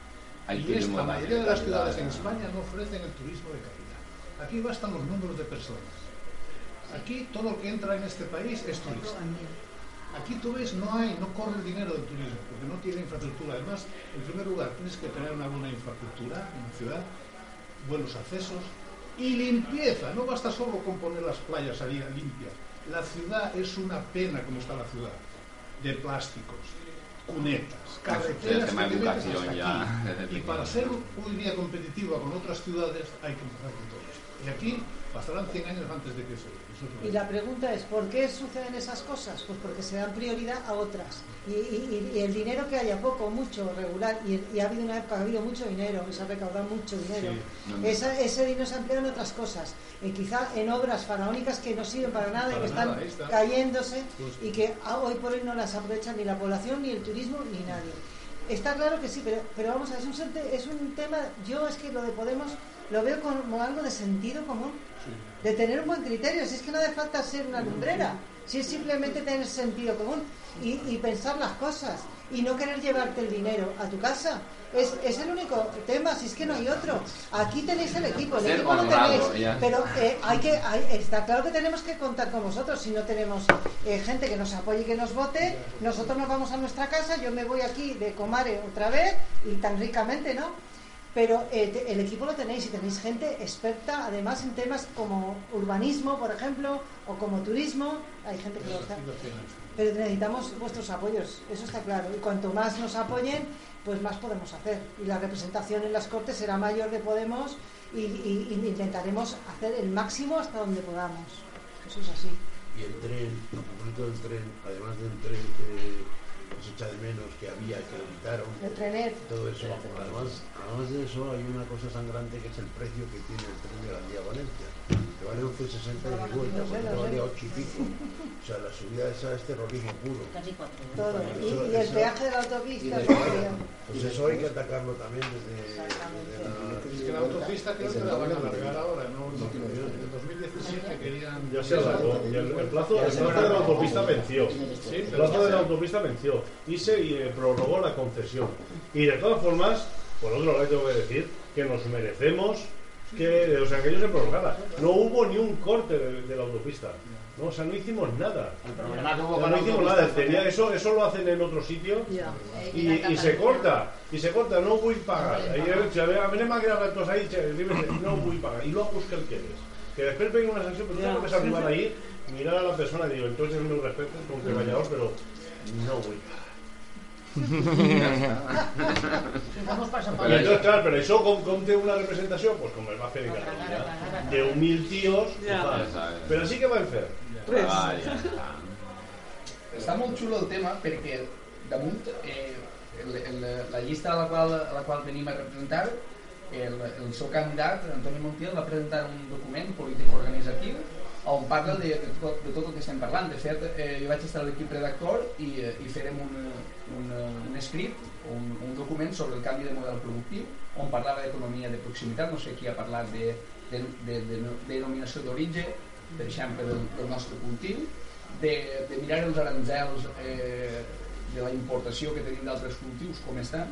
Hay y esta de mayoría de las ciudades en. España no ofrecen el turismo de calidad. Aquí bastan los números de personas. Aquí todo lo que entra en este país es turista. Aquí tú ves, no hay, no corre el dinero del turismo, porque no tiene infraestructura. Además, en primer lugar, tienes que tener una buena infraestructura en la ciudad, buenos accesos y limpieza. No basta solo con poner las playas ahí limpias. La ciudad es una pena como está la ciudad. de plásticos, cunetas, carreteras que te metes hasta aquí. Y para ser hoy día competitiva con otras ciudades hay que empezar con todo esto. Y aquí pasarán 100 años antes de que eso. Y la pregunta es, ¿por qué suceden esas cosas? Pues porque se dan prioridad a otras. Y, y- y el dinero que haya, poco, mucho, regular, y, y ha habido una época, ha habido mucho dinero, se ha recaudado mucho dinero. Sí. Esa- ese dinero se ha empleado en otras cosas, y quizá en obras faraónicas que no sirven para nada y que están nada, ahí está. cayéndose Justo. y que a- hoy por hoy no las aprovecha ni la población, ni el turismo, ni nadie. Está claro que sí, pero, pero vamos a ver, es un, es un tema, yo es que lo de Podemos lo veo como algo de sentido común de tener un buen criterio. Si es que no hace falta ser una lumbrera, si es simplemente tener sentido común y, y pensar las cosas y no querer llevarte el dinero a tu casa. Es, es el único tema, si es que no hay otro. Aquí tenéis el equipo, el equipo lo tenéis, pero eh, hay que, hay- está claro que tenemos que contar con vosotros. Si no tenemos eh, gente que nos apoye y que nos vote, nosotros nos vamos a nuestra casa, yo me voy aquí de Comare otra vez y tan ricamente, ¿no? Pero eh, te- el equipo lo tenéis y tenéis gente experta, además en temas como urbanismo, por ejemplo, o como turismo. Hay gente que lo está. Pero necesitamos vuestros apoyos, eso está claro. Y cuanto más nos apoyen, pues más podemos hacer. Y la representación en las Cortes será mayor de Podemos y, y- y intentaremos hacer el máximo hasta donde podamos. Eso es así. Y el tren, a propósito del tren, además del tren que se echa de menos, que había, que lo quitaron, El trenet. todo eso. Además, además de eso, hay una cosa sangrante que es el precio que tiene el tren de Gandía a Valencia, que vale 11,60 de vuelta, No sé, cuando no sé. valía 8 y pico. O sea, la subida esa es terrorismo puro. Casi cuatro. Todo. Y, Eso- y el peaje de la Y autopista. de- pues, eso hay que atacarlo también desde, desde la... Es que la autopista creo que la van a alargar ahora, ¿no? no en el 2017 querían... Ya se alargó. Y el, el plazo, el plazo de la autopista venció. El plazo de la autopista venció y se eh, prorrogó la concesión. Y de todas formas, por otro lado tengo que decir que nos merecemos que, o sea, que ello se prorrogara. No hubo ni un corte de, de la autopista. No, o sea, no hicimos nada. El problema que hubo No, con no la hicimos nada. Tenía eso, eso lo hacen en otro sitio y, y se corta. Y se corta, no vull pagar. Ahí, si a ver, a ver, ahí, che, dimes, no vull pagar. Y luego busca el que eres. Que después venga una sanción, pero tú no puedes arribar ahí, mirar a la persona y digo, entonces me respeto con que vayamos, pero no paso I por entonces, clar, però això com, com té una representació? Pues com es va fer en Catalunya. De mil tíos, Ja. Però sí que van fer. Ah, ja està. Està molt xulo el tema perquè damunt eh, el, el, la llista a la qual, a la qual venim a representar el, el seu candidat, Antoni Montiel, va presentar un document polític organitzatiu on parla de, de, tot, de tot el que estem parlant. De fet, eh, jo vaig estar a l'equip redactor i, eh, i farem un, un, un escrit, un, un document sobre el canvi de model productiu on parlava d'economia de proximitat, no sé qui ha parlat de, de, de, de, de denominació d'origen, per exemple, del, del nostre cultiu, de, de mirar els aranzels eh, de la importació que tenim d'altres cultius, com estan,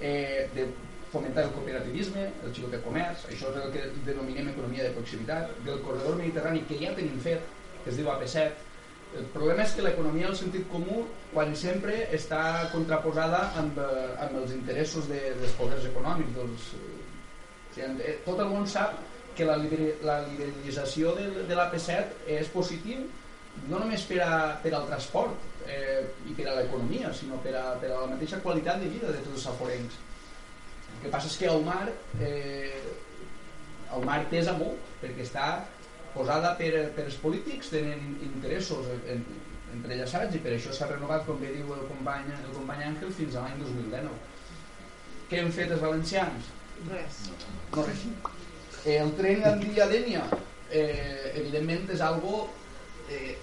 eh, de fomentar el cooperativisme, el xicot de comerç, això és el que denominem economia de proximitat, del corredor mediterrani que ja tenim fet, que es diu AP7. El problema és que l'economia del sentit comú quan sempre està contraposada amb, eh, amb els interessos de, dels poders econòmics. Dels, eh, o sigui, eh, tot el món sap que la, liber- la liberalització de, de l'AP7 és positiu no només per, a, per al transport eh, i per a l'economia, sinó per a, per a la mateixa qualitat de vida de tots els saforencs. Que passa és que el mar, eh, el mar pesa molt, perquè està posada per, per els polítics, tenen interessos en, entrellaçats i per això s'ha renovat, com bé diu el company, el company Àngel, fins a l'any 2019. Què hem fet els valencians? Res. No res. Eh, el tren Gandia-Dènia, eh, evidentment és algo eh,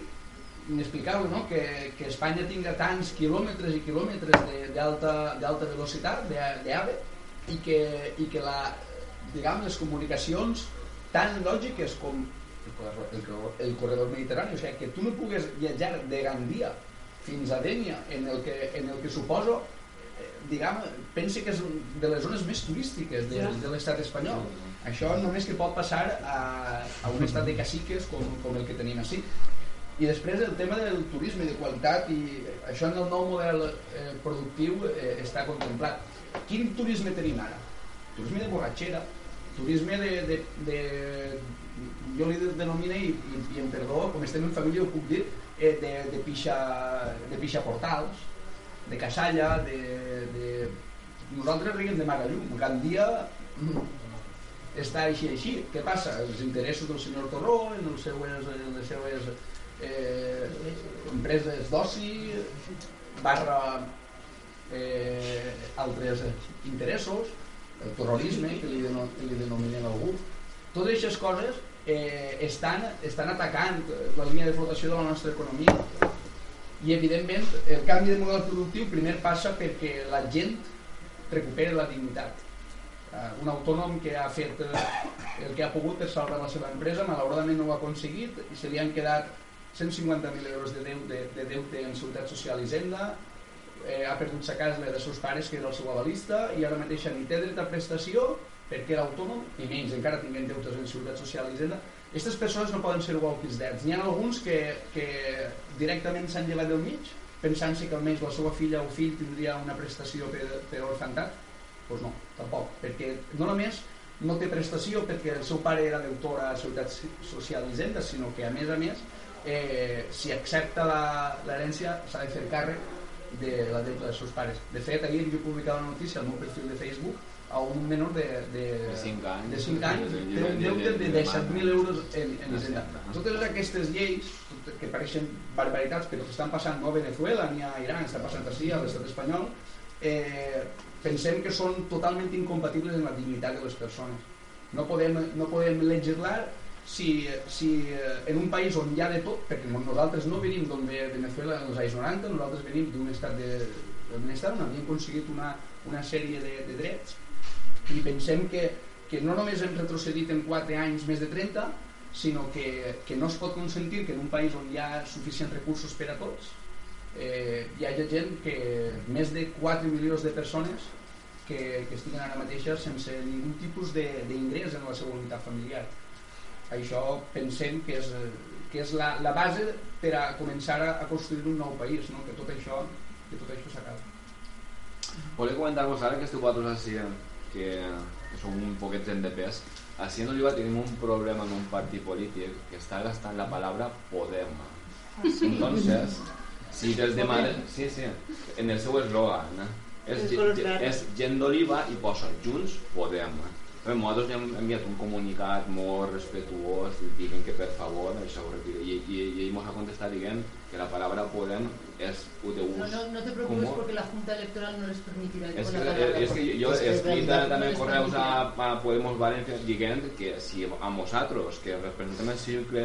inexplicable, no? Que, que Espanya tinga tants quilòmetres i quilòmetres de- d'alta velocitat, de- d'AVE, i que, i que la, diguem, les comunicacions tan lògiques com el, corredor- el, corredor- el corredor mediterrani, o sigui, que tu no pugues viatjar de Gandia fins a Dènia, en el que, en el que suposo eh, diguem, pense que és de les zones més turístiques de, de l'estat espanyol. Això només que pot passar a, a un estat de caciques com, com el que tenim així. I després el tema del turisme de qualitat i això en el nou model eh, productiu eh, està contemplat. Quin turisme tenim ara? Turisme de borratxera, turisme de... de, de jo li denomine, i, i, i em perdó, com estem en família ho puc dir, eh, de, de, pixa, de pixa portals, de Casalla, de, de... Nosaltres riguem de Magallum. Gandia mm, està així així. Què passa? Els interessos del senyor Torró, en les seues, en les seues eh, empreses d'oci, barra eh, altres interessos, el terrorisme, que li, deno, que li denominen algú. Totes aquestes coses eh, estan, estan atacant la línia de flotació de la nostra economia. I, evidentment, el canvi de model productiu primer passa perquè la gent recuperi la dignitat. Uh, un autònom que ha fet uh, el que ha pogut per salvar la seva empresa, malauradament no ho ha aconseguit i se li han quedat 150.000 euros de, deute, de, de deute en Seguretat Social i Hisenda, eh, ha perdut sa casa de seus pares, que era el seu avalista, i ara mateix ni té dret a prestació perquè era autònom, i menys encara tinguent deutes en Seguretat Social i Hisenda. Aquestes persones no poden ser walkies dead. N'hi ha alguns que, que directament s'han llevat del mig, pensant-se que almenys la seva filla o fill tindria una prestació per, per orfantat, doncs no, tampoc, perquè no només no té prestació perquè el seu pare era deutor a Seguretat Social i Hisenda, sinó que a més a més, eh, si accepta l'herència s'ha de fer càrrec de la deuta dels seus pares. De fet, ahir jo publicava una notícia al meu perfil de Facebook a un menor de, de, de 5 anys, de 5 anys té un deute de 17.000 euros en, en Hisenda. Totes aquestes lleis que pareixen barbaritats però que estan passant no a Venezuela ni a Iran, està passant així a l'estat espanyol eh, pensem que són totalment incompatibles amb la dignitat de les persones. No podem, no podem legislar si, si en un país on hi ha de tot, perquè nosaltres no venim d'on ve Venezuela en els anys 90, nosaltres venim d'un estat de, de benestar on havíem aconseguit una, una sèrie de, de drets i pensem que, que no només hem retrocedit en 4 anys més de 30, sinó que, que no es pot consentir que en un país on hi ha suficients recursos per a tots eh, hi ha gent que més de 4 milions de persones que, que estiguen ara mateixa sense ningun tipus d'ingrés en la seva unitat familiar això pensem que és, que és la, la base per a començar a, a construir un nou país no? que tot això que tot això s'acaba Volia comentar-vos ara que esteu vosaltres així que, que som un poquet gent de pes així en Oliva tenim un problema en un partit polític que està gastant la paraula Podem Ah, sí? entonces si des de Madrid sí, sí, en el seu eslògan eh? és, és gent d'Oliva i posa Junts Podem Bé, nosaltres hem enviat un comunicat molt respetuós dient que per favor això i, i, i ell ens ha contestat dient que la Podem és de ús No, no, no te preocupes comú. porque la Junta Electoral no les permitirá con que, la palabra. que jo Es he escrit verdad, també no les correus a, a Podemos Valencia dient que si a nosaltres que representem el cicle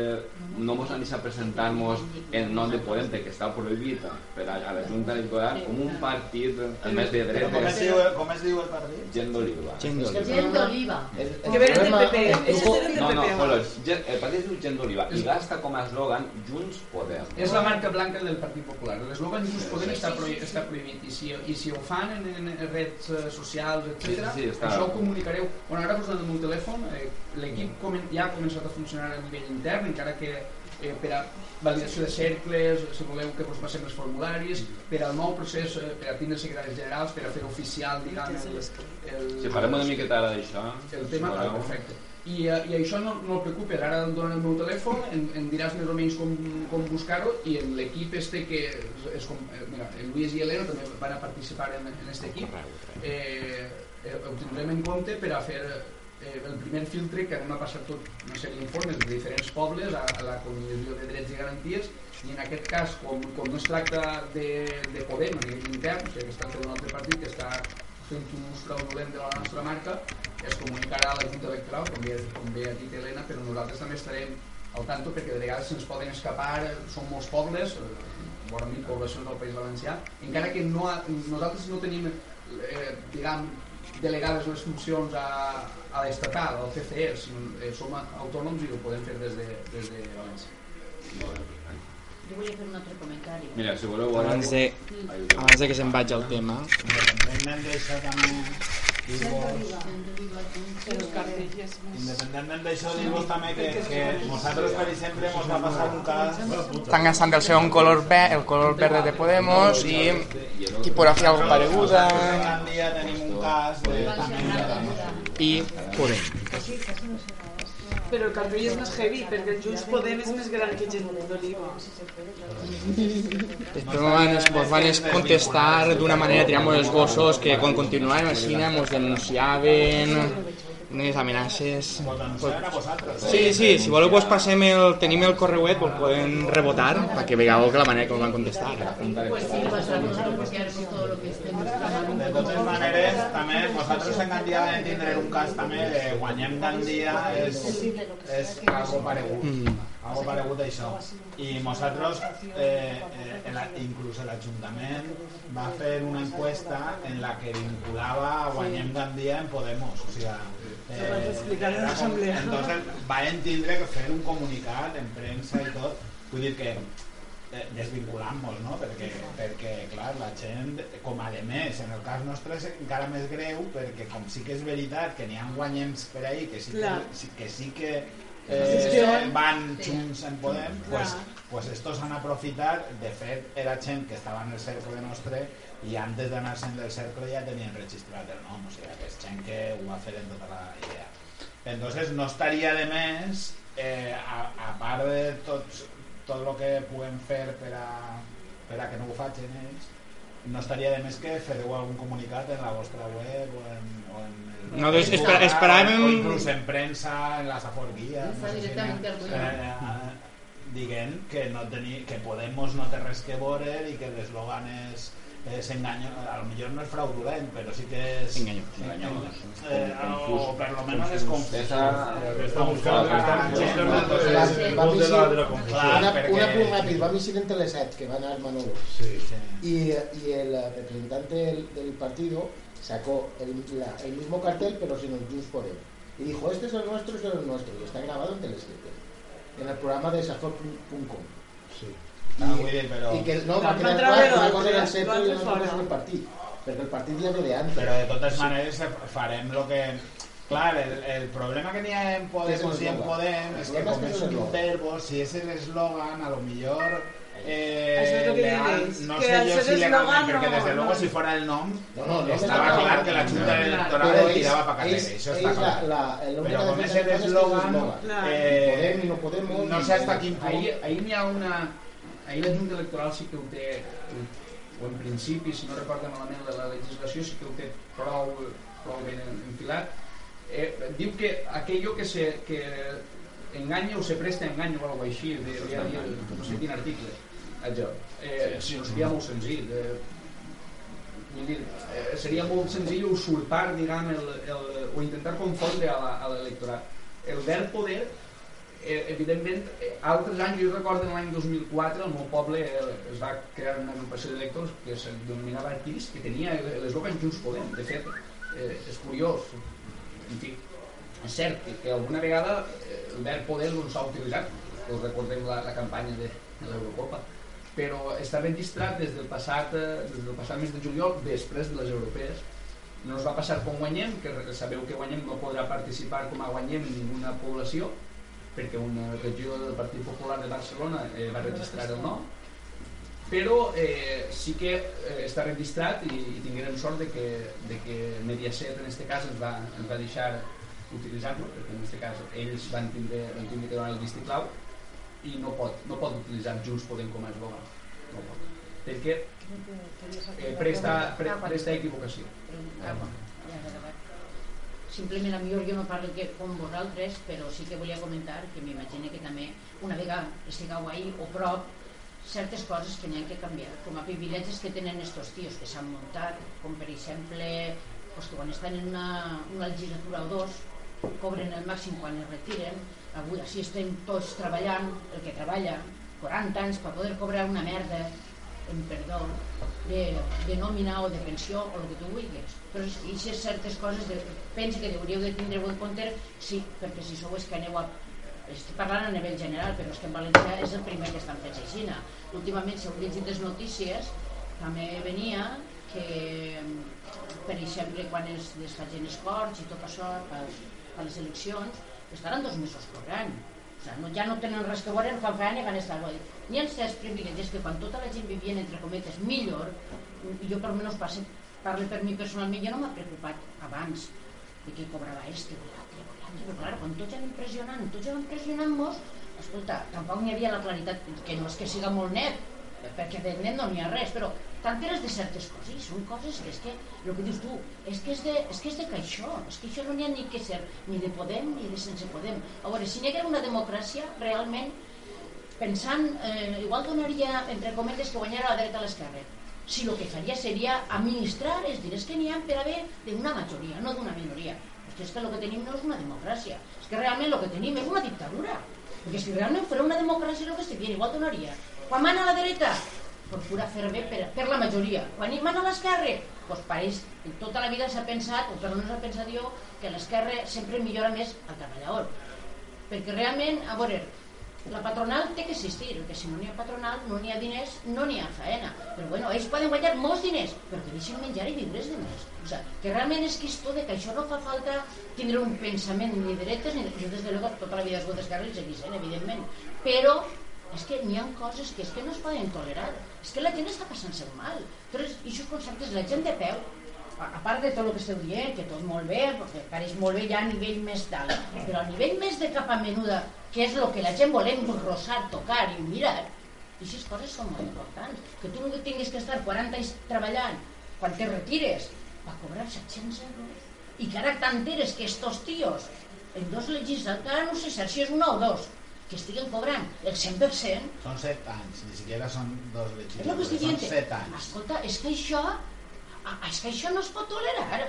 no ens han deixat presentar-nos en nom de Podem perquè està prohibit per a, a la Junta Electoral com un partit a més de Però com es diu, com es diu el partit? gent d'Oliva Gent d'Oliva. El, Que venen del PP. No, no, abans. gent- el partit es diu Gent d'Oliva i gasta com a eslògan Junts Podem és la marca blanca del Partit Popular. L'eslògan Junts Podem està, prohi està prohibit i si, i si ho fan en, en redes eh, socials, etc. Sí, sí, està- això ho comunicareu. Bueno, ara posant el meu telèfon eh, l'equip comen- ja ha començat a funcionar a nivell intern encara que eh, per a validació de cercles, si voleu que us passem els formularis, per al nou procés, eh, per a tindre secretaris generals, per a fer oficial, diguem, el, el, Si farem una miqueta ara d'això el tema, ah, perfecte. I, eh, I això no, no et preocupes, ara et donen el meu telèfon, em, em diràs més o menys com, com buscar-ho i en l'equip este que és, és com, eh, mira, el Luis i Elena també van a participar en, en este equip, eh, eh, ho tindrem en compte per a fer eh, el primer filtre que anem a passar tot una sèrie d'informes de diferents pobles a, a la Comissió de Drets i Garanties. I en aquest cas, com, com no es tracta de, de Podem a nivell intern, o sigui que es tracta d'un altre partit que està fent un ús fraudulent de la nostra marca, es comunicarà a la Junta Electoral, com bé, com bé ha dit Helena, però nosaltres també estarem al tanto perquè de vegades se'ns poden escapar, són molts pobles, eh, vora mil poblacions del País Valencià, encara que no, ha- nosaltres no tenim, eh, diguem, delegades les funcions a, a l'estatal, al CCE, sinó, eh, som autònoms i ho podem fer des de, des de València. Jo volia fer un altre comentari. Mira, si voleu. Abans de, abans de que se'n vagi al tema, Los cartells. Independentment d'això dir-vos també que, que nosaltres per exemple ens va passar un cas estan gastant el segon color ve, el color verde de Podemos i tipografia algo pareguda un dia tenim un cas de, i Podem. Però el cartell és més heavy, perquè el Junts Podem és més gran que gent d'Oliva. Després van, pues, van es contestar d'una manera, tirant els gossos, que quan continuàvem cine ens denunciaven, unes amenaces... Vosaltres. Sí, sí, si voleu pues passem el, tenim el correuet, pues podem rebotar, perquè veieu que la manera que us van contestar. Pues sí, De totes maneres, també vosaltres en Gandia vam tindre un cas també de guanyem Gandia és, és algo paregut. Mm. Algo paregut a això. I nosaltres, eh, eh, el, inclús l'Ajuntament va fer una encuesta en la que vinculava Guanyem Gandia en Podemos. O sigui, l'assemblea. Entonces van tindre que fer un comunicat en premsa i tot. Vull dir que eh, desvinculant-nos, no? Perquè, perquè, clar, la gent, com a de més, en el cas nostre és encara més greu, perquè com sí que és veritat que n'hi ha guanyems per ahí, que sí que, sí, que, sí que. Eh, van junts en Podem, pues, Clar. pues estos han aprofitat, de fet era gent que estava en el cercle nostre i antes d'anar-se'n del cercle ja tenien registrat el nom, o sigui que és gent que ho va fer en tota la idea. Entonces no estaria de més, eh, a, a part de tots, tot el que puguem fer per a, per a que no ho facin ells, no estaria de més que fareu algun comunicat en la vostra web o en, o en el Nosaltres Facebook, esper- esperàvem- o inclús en premsa, en la Safor Guia Fa no sé si eh, eh, diguem que, no teni, que Podemos no té res que veure i que l'eslògan és és engaño, a lo millor no és fraudulent, però sí que és Enganyós. enganyós. Eh, o per lo menos és confús. Esa- Està buscant, una, apunt ràpid, va visitar en Teleset, que va anar Manolo. Sí. Y, y el representante del, del partido sacó el, la- el mismo cartel, pero sin el Junts por él. Y dijo, este es el nuestro, este es el nuestro. Y está grabado en Teleset, en el programa de safor.com. Sí. Ah, vull dir, però... Y que no, de que una l'altre, cosa era el y fet una cosa fora. és el partit. Perquè el partit ja ve de antes. Però de totes maneres farem el que... Clar, el, el problema que n'hi ha en Podemos i en. Podem és que com és un verbo, si és l'eslògan, a lo millor... Eh, Això és lo que legal, no sé ser si legalment, eslogan perquè no- desde luego no. si fuera el nom, No, no, no estava me clar que la Junta Clar. Electoral és- tirava pa carrera, és- això està clar. la- la- el Però de com és l'eslògan, eh, Podem i no Podemos, no i- sé hasta quin punt... Ahir, ahir n'hi ha una... Ahir la Junta Electoral sí que ho té, o en principi, si no recordo malament, la, la legislació sí que ho té prou, prou ben enfilat. Eh, diu que aquello que se que engaña o se presta a engaño o algo així, de, de, de, no sé quin article. Allò. Eh, si no seria molt senzill. Eh, vull dir, eh, seria molt senzill usurpar, diguem, el, el, o intentar confondre a l'electorat. El verb poder eh, evidentment, eh, altres anys, jo recordo l'any 2004, al meu poble eh, es va crear una agrupació d'electors que se denominava Arquiris, que tenia l'eslògan Junts Podem. De fet, eh, és curiós, en fi, és cert que, que alguna vegada eh, el verb poder no s'ha utilitzat, us recordem la, la campanya de, de l'Eurocopa, però està registrat des del passat eh, des del passat mes de juliol, després de les europees, no es va passar com Guanyem, que sabeu que Guanyem no podrà participar com a Guanyem en ninguna població, perquè una regió del Partit Popular de Barcelona eh, va registrar el nom, però eh, sí que eh, està registrat i, i tinguérem sort de que, de que Mediaset en aquest cas ens va, ens va deixar utilitzar-lo, perquè en aquest cas ells van tindre, van tindre que donar el vistiplau i no pot, no pot utilitzar Junts Podem com a eslògan. No pot. Perquè eh, presta, pre, presta equivocació. Simplement, a millor jo no parlo que com vosaltres, però sí que volia comentar que m'imagino que també, una vegada estigueu ahí o prop, certes coses que n'hi ha que canviar, com a privilegis que tenen estos tios que s'han muntat, com per exemple, pues que quan estan en una, una legislatura o dos, cobren el màxim quan es retiren, avui així estem tots treballant, el que treballa 40 anys per poder cobrar una merda, en perdó, de, de nòmina o de pensió o el que tu vulguis. Però aquestes certes coses de, penso que hauríeu de tindre en compte, sí, perquè si sou és que aneu a estic parlant a nivell general, però és que en València és el primer que estan fets així. Últimament, si heu llegit les notícies, també venia que, per exemple, quan es desfagen els corts i tot això per, per les eleccions, estaran dos mesos cobrant. No, ja no tenen res que veure, no fan feina i van estar bo. N'hi ha certs privilegis que quan tota la gent vivia entre cometes millor, jo per almenys passe, parlo per mi personalment, jo no m'ha preocupat abans de qui cobrava este o l'altre Però, clar, quan tots anem pressionant, tots anem pressionant-nos, escolta, tampoc n'hi havia la claritat, que no és que siga molt net, perquè de net no n'hi ha res, però t'enteres de certes coses són coses que és que, el que dius tu, és que és de, és que és de caixó, és que això no n'hi ha ni que ser ni de Podem ni de sense Podem. A veure, si n'hi hagués una democràcia, realment, pensant, eh, igual donaria, entre cometes, que guanyara la dreta a l'esquerra. Si el que faria seria administrar els diners que n'hi ha per haver d'una majoria, no d'una minoria. Perquè és que el que tenim no és una democràcia, és que realment el que tenim és una dictadura. Perquè si realment fos una democràcia el que seria, igual donaria. Quan mana a la dreta, procura fer bé per, per la majoria. Quan hi mana a l'esquerra, doncs pareix, tota la vida s'ha pensat, o per no s'ha pensat jo, que l'esquerra sempre millora més al treballador. Perquè realment, a veure, la patronal té que existir, perquè si no n'hi ha patronal, no n'hi ha diners, no n'hi ha faena. Però bueno, ells poden guanyar molts diners, però que deixin menjar i viure els diners. O sea, que realment és que esto de que això no fa falta tindre un pensament ni dretes ni. Jo des de luego tota la vida he sigut d'esquerra i seguís sent, evidentment. Però és que n'hi ha coses que és que no es poden tolerar. És que la gent està passant-se mal. Però aquests conceptes, la gent de peu, a part de tot el que esteu dient, que tot molt bé, perquè pareix molt bé ja a nivell més dalt, però a nivell més de capa menuda, que és el que la gent volem rosar, tocar i mirar, aquestes coses són molt importants. Que tu no tinguis que estar 40 anys treballant, quan te retires, va cobrar 700 euros. I que ara t'enteres que estos tios, en dos legislatures, no sé si és una o dos, que estiguen cobrant el 100%, Son set anys, ni siquiera son dos és que legislatures, son set anys. Escolta, és que això, és que això no es pot tolerar.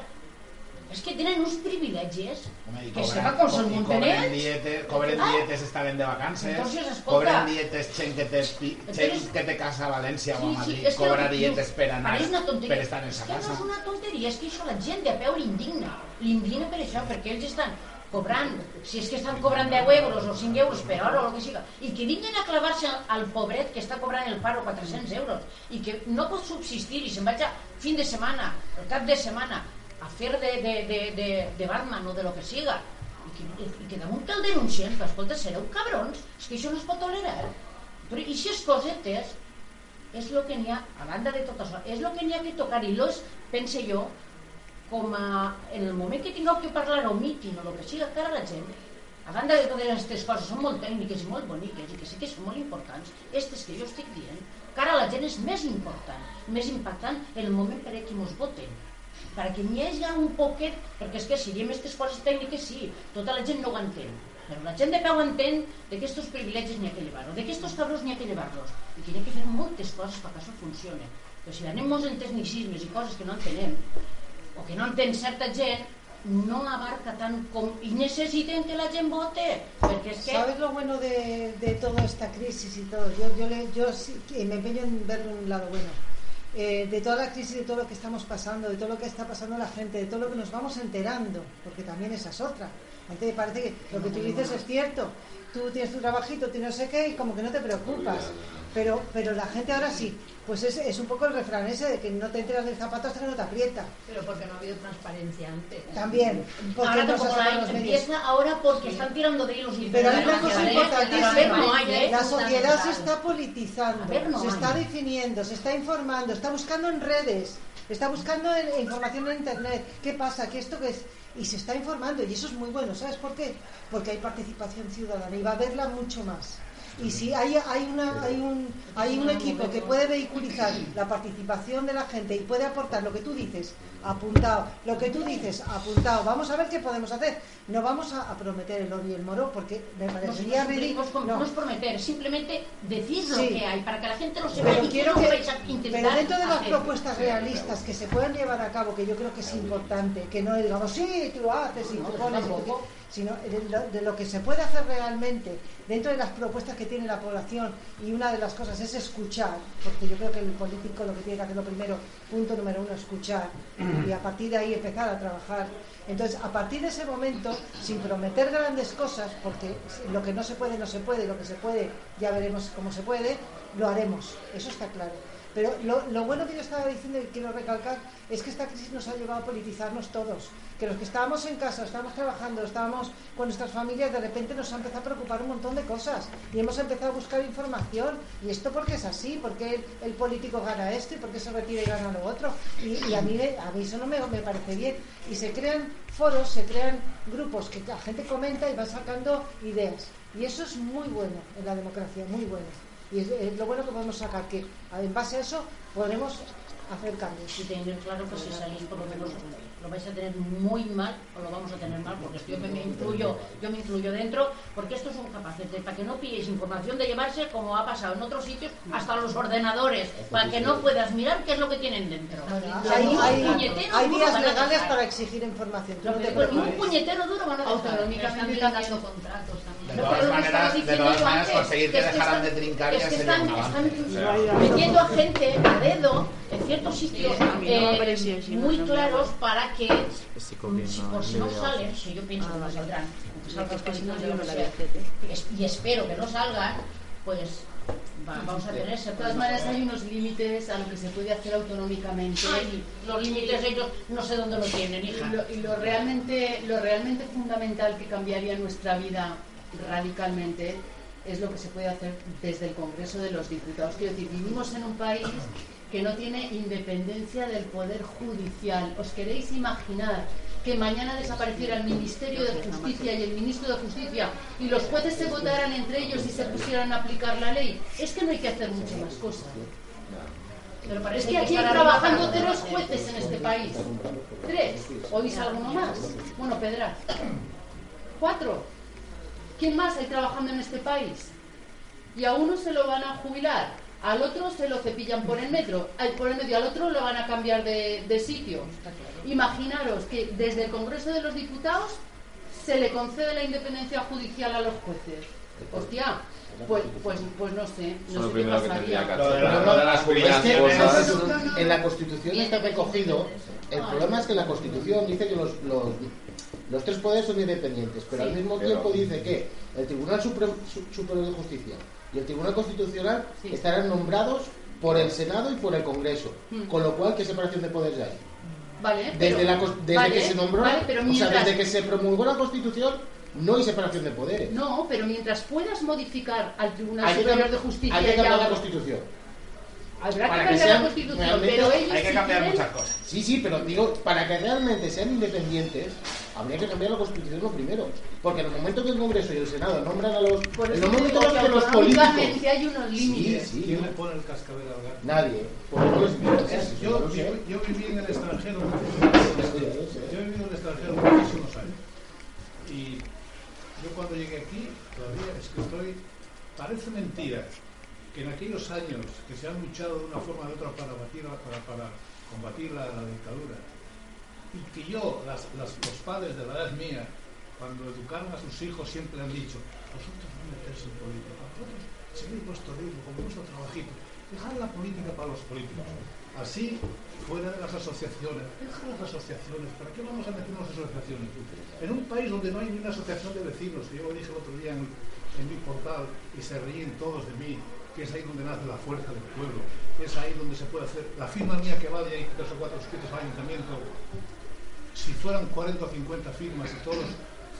És que tenen uns privilegis Home, que se cobran- va con co- el i Montaner. Cobren dietes, cobren Ah. dietes estaven de vacances, Entonces, escolta. cobren dietes gent que te, pi- gent que te casa a València o a Sí, sí, Madrid, és que cobra que dietes per anar, per estar en És sa que casa. no és una tonteria, és que això la gent de peu l'indigna. L'indigna per això, perquè ells estan cobrant, si és que estan cobrant 10 euros o 5 euros per hora o el que siga, i que vinguin a clavar-se al pobret que està cobrant el paro 400 euros i que no pot subsistir i se'n vaig a fin de setmana, el cap de setmana, a fer de, de, de, de, de Batman o de lo que siga, i que, i que damunt que el denuncien, però escolta, sereu cabrons, és que això no es pot tolerar. Però i si és cosetes, és el que n'hi ha, a banda de tot això, és el que n'hi ha que tocar i los, pense jo, com a, en el moment que tingueu que parlar o mitin o el que siga cara a la gent, a banda de totes aquestes coses són molt tècniques i molt boniques i que sí que són molt importants, aquestes que jo estic dient, cara a la gent és més important, més impactant en el moment per a qui mos voten perquè n'hi hagi un poquet, perquè és que si diem aquestes coses tècniques sí, tota la gent no ho entén, però la gent de peu entén de que estos privilegis n'hi ha que llevar-los, de que estos cabrons n'hi ha que llevar-los, i que n'hi ha que fer moltes coses perquè això funcione. Però si anem molts en tecnicismes i coses que no entenem, o que no entén certa gent, no abarca tant com... I necessiten que la gent vote, perquè és que... ¿Sabes lo bueno de, de toda esta crisis y todo? Yo, yo, le- yo sí me empeño en ver un lado bueno. Eh, de toda la crisis, de todo lo que estamos pasando, de todo lo que está pasando la gente, de todo lo que nos vamos enterando, porque también esa es otra. Antes parece que lo que tú dices es cierto. Tú tienes tu trabajito, tú no sé qué, y como que no te preocupas. Pero, pero la gente ahora sí. Pues es, es un poco el refrán ese de que no te enteras del zapato hasta que no te aprieta. Pero porque no ha habido transparencia antes. También. Porque Ahora no se tampoco sacan la los medios. empieza ahora porque están tirando de hilos y Pero hay una cosa importantísima. no hay, ¿eh? La sociedad se está politizando, A ver, no se hay. está definiendo, se está informando, está buscando en redes, está buscando en- información en internet. ¿Qué pasa? ¿Qué esto que es? Y se está informando y eso es muy bueno. ¿Sabes por qué? Porque hay participación ciudadana y va a haberla mucho más. Y si hay, hay, una, hay, un, hay un equipo que puede vehiculizar la participación de la gente y puede aportar lo que tú dices, apuntado, lo que tú dices, apuntado, vamos a ver qué podemos hacer. No vamos a, a prometer el oro y el moro porque me parecería ridículo. no, no, es prometer, simplemente decir Sí. lo que hay para que la gente lo sepa Pero y quiero que, pero dentro de las hacer. propuestas realistas que se puedan llevar a cabo, que yo creo que es importante, que no digamos, sí, tú lo haces y tú eso pones. Sino de lo, de lo que se puede hacer realmente dentro de las propuestas que tiene la población y una de las cosas es escuchar, porque yo creo que el político lo que tiene que hacer lo primero, punto número uno, escuchar y a partir de ahí empezar a trabajar. Entonces, a partir de ese momento, sin prometer grandes cosas, porque lo que no se puede, no se puede, lo que se puede, ya veremos cómo se puede, lo haremos, eso está claro. Pero lo, lo bueno que yo estaba diciendo y quiero recalcar es que esta crisis nos ha llevado a politizarnos todos. Que los que estábamos en casa, estábamos trabajando, estábamos con nuestras familias, de repente nos ha empezado a preocupar un montón de cosas. Y hemos empezado a buscar información. ¿Y esto por qué es así? ¿Por qué el, político gana esto y por qué se retira y gana lo otro? Y, y a, mí, a mí eso no me, parece bien. Y se crean foros, se crean grupos que la gente comenta y va sacando ideas. Y eso es muy bueno en la democracia, muy bueno. Y es, es lo bueno que podemos sacar, que en base a eso podremos hacer cambios. Y tener claro que si salís por lo menos lo vais a tener muy mal o lo vamos a tener mal porque yo me, me incluyo yo me incluyo dentro porque estos son capaces de para que no pilléis información de llevarse como ha pasado en otros sitios hasta los ordenadores para que no puedas mirar qué es lo que tienen dentro. Hay, hay- vías legales para exigir información. no te Pues un puñetero duro van a haciendo contratos también. De todas maneras, de todas maneras, conseguir que que es que dejaran están- de trincar es ya que sería están, están metiendo a gente a dedo en ciertos sitios eh, muy claros no. para que si por si no salen, que yo pienso que no saldrán, si y es- y espero que no salgan, pues va- vamos a tener ese De todas maneras hay unos límites a lo que se puede hacer autonómicamente. Ay, los límites ellos no sé dónde lo tienen, Y hija. lo, y lo realmente, lo realmente fundamental que cambiaría nuestra vida radicalmente es lo que se puede hacer desde el Congreso de los Diputados. Quiero decir, vivimos en un país que no tiene independencia del Poder Judicial. ¿Os queréis imaginar que mañana desapareciera el Ministerio de Justicia y el Ministro de Justicia y los jueces se votaran entre ellos y se pusieran a aplicar la ley? Es que no hay que hacer muchas más cosas. Pero para Es que aquí hay trabajando tres hacer. jueces en este país. Tres. ¿Oís alguno más? Bueno, Pedraz. Cuatro. ¿Quién más hay trabajando en este país? Y a uno se lo van a jubilar, al otro se lo cepillan por el metro, al, por el medio, al otro lo van a cambiar de, de sitio. Imaginaros que desde el Congreso de los Diputados se le concede la independencia judicial a los jueces. Hostia, pues, pues, pues no sé, no sé qué pasaría. en la Constitución está recogido. El problema es que la Constitución dice que los, los, los tres poderes son independientes, pero al mismo tiempo dice que el Tribunal Supremo, de Justicia y el Tribunal Constitucional estarán nombrados por el Senado y por el Congreso. Mm. Con lo cual, ¿qué separación de poderes hay? Vale, Desde, pero- la, cos- desde vale, que se nombró, vale, pero o sea, desde que se promulgó la Constitución, no hay separación de poderes. No, pero mientras puedas modificar al Tribunal Superior de Justicia hay que y cambiar a- la Constitución. Habrá que Para que cambiar sean la Constitución, realmente- pero ellos Hay que si cambiar quieren- muchas cosas. Sí, sí, pero digo, para que realmente sean independientes, habría que cambiar la Constitución lo primero. Porque en el momento que el Congreso y el Senado nombran a los. Por en el momento digo que que los políticos. hay unos límites. Sí, sí. ¿Quién le pone el cascabel al gato? Nadie. No les Es- yo, yo, yo viví en el extranjero yo vivido en el extranjero muchísimos años y yo cuando llegué aquí todavía es que estoy parece mentira en aquellos años que se han luchado de una forma de otra para, batir, para, para combatir la, dictadura y que yo, los padres de la edad mía, cuando educaron a sus hijos siempre han dicho, vosotros no meterse en política, vosotros seguid vuestro ritmo, con vuestro trabajito, dejad la política para los políticos. Así, fuera de las asociaciones, dejad las asociaciones, ¿para qué vamos a meternos en asociaciones? En un país donde no hay ni una asociación de vecinos, que yo lo dije el otro día en, en mi portal y se ríen todos de mí, que es ahí donde nace la fuerza del pueblo, es ahí donde se puede hacer la firma mía que vale ahí tres o cuatro escritos al ayuntamiento, si fueran 40 o 50 firmas y todos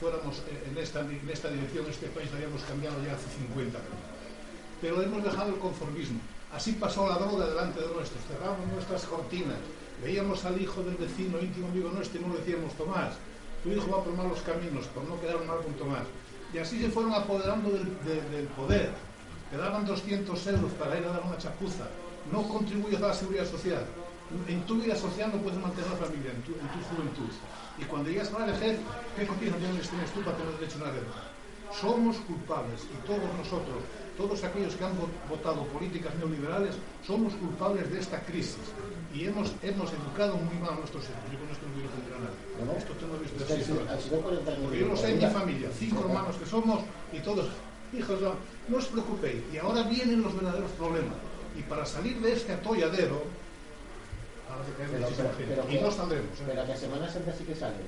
fuéramos eh, en esta, en esta dirección, este país lo habíamos cambiado ya hace 50 años. Pero hemos dejado el conformismo. Así pasó la droga delante de nuestros, cerramos nuestras cortinas, veíamos al hijo del vecino, íntimo amigo nuestro, y no le decíamos, Tomás, tu hijo va por malos caminos, por no quedar mal con Tomás. Y así se fueron apoderando del, de- del poder. Te daban 200 euros para ir a dar una chapuza. No contribuyes a la seguridad social. En tu vida social no puedes mantener la familia, en tu, en tu juventud. Y cuando llegas a la vejez, ¿qué cotizaciones tienes tú para tener derecho a una deuda? Somos culpables, y todos nosotros, todos aquellos que han vo- votado políticas neoliberales, somos culpables de esta crisis. Y hemos, hemos educado muy mal a nuestros hijos. Yo con esto no quiero ofender a nadie. No. Esto has visto así, ha sido- ¿no? ha sido 40 años Porque de yo lo sé en mi familia, cinco hermanos que somos, y todos, hijos, no, no os preocupéis. Y ahora vienen los verdaderos problemas. Y para salir de este atolladero, ahora cae Pero, pero, pero, y no saldremos. ¿eh? Pero que Semana Santa sí que sale.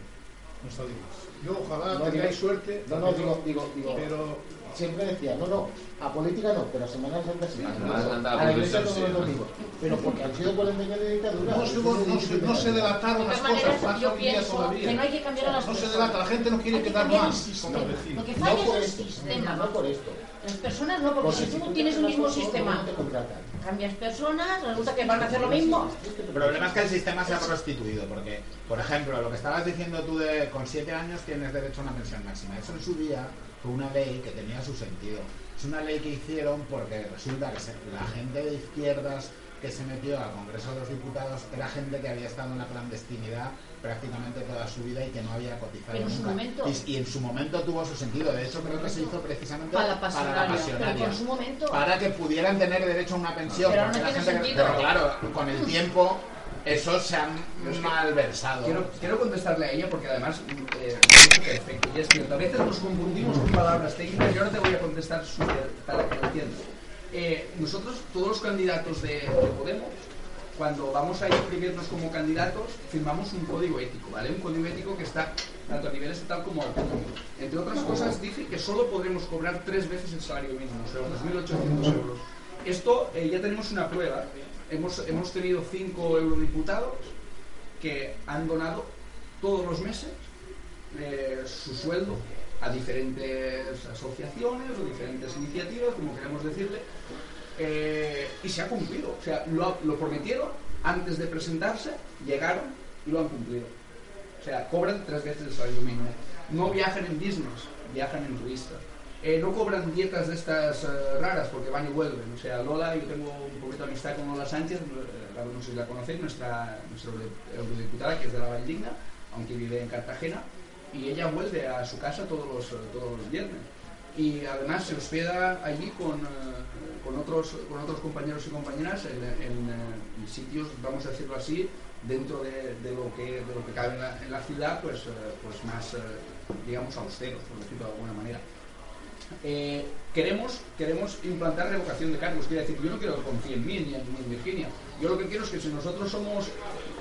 No salimos. Yo ojalá No, tengáis digo- suerte. no, no, digo- digo- digo- Pero siempre decía, no, no, a política no, pero a Semana Santa sí. A la iglesia todos los domingos. Pero porque han sido 40 años de dictadura. No se, no, se, no se delataron De las cosas, pasa yo hoy día todavía. que no hay que cambiar a las No se delata, la gente no quiere quedar el más. Lo que No falla por es el esto, sistema. no por esto. Las personas no, porque si si tú tienes un una mismo sistema, cambias personas, resulta que van a hacer lo mismo. El problema es que el sistema se ha prostituido, porque, por ejemplo, lo que estabas diciendo tú de con siete años tienes derecho a una pensión máxima. Eso en su día fue una ley que tenía su sentido. Es una ley que hicieron porque resulta que se- la gente de izquierdas que se metió al Congreso de los Diputados era gente que había estado en la clandestinidad prácticamente toda su vida y que no había cotizado en su nunca. momento- Y, y en su momento tuvo su sentido. De hecho, creo que se hizo precisamente Para la pasionaria, su Para que pudieran tener derecho a una pensión. Pero porque no la tiene gente que- sentido. pero claro, con el tiempo eso se ha malversado. Quiero, quiero contestarle a ella porque además eh, ha dicho perfecto. Y es cierto, a veces nos confundimos con palabras técnicas y ahora te voy a contestar súper para que lo entiendas. Eh, nosotros, todos los candidatos de, de Podemos, cuando vamos a inscribirnos como candidatos, firmamos un código ético, ¿vale? Un código ético que está tanto a nivel estatal como autonómico. Entre otras cosas, dice que solo podremos cobrar tres veces el salario mínimo, o sea, los 2.800 euros. Esto eh, ya tenemos una prueba. Hemos, hemos tenido cinco eurodiputados que han donado todos los meses eh, su sueldo a diferentes asociaciones o diferentes iniciativas, como queremos decirle, eh, y se ha cumplido. O sea, lo, prometieron antes de presentarse, llegaron y lo han cumplido. O sea, cobran tres veces el salario mínimo. No viajan en business, viajan en turista. Eh, no cobran dietas de estas eh, raras porque van y vuelven. O sea, Lola, yo tengo un poquito de amistad con Lola Sánchez, eh, no sé si la conocéis, nuestra, nuestra eurodiputada, que es de la Valdigna, aunque vive en Cartagena, y ella vuelve a su casa todos los, todos los viernes. Y además se hospeda allí con, con, otros, con otros compañeros y compañeras en, sitios, vamos a decirlo así, dentro de, de lo, que, de lo que cabe en la, ciudad, pues, pues más, digamos, austeros, por decirlo de alguna manera. Eh, queremos, queremos implantar revocación de cargos. Quiere decir, yo no quiero en mí ni en, ni en Virginia. Yo lo que quiero es que si nosotros somos,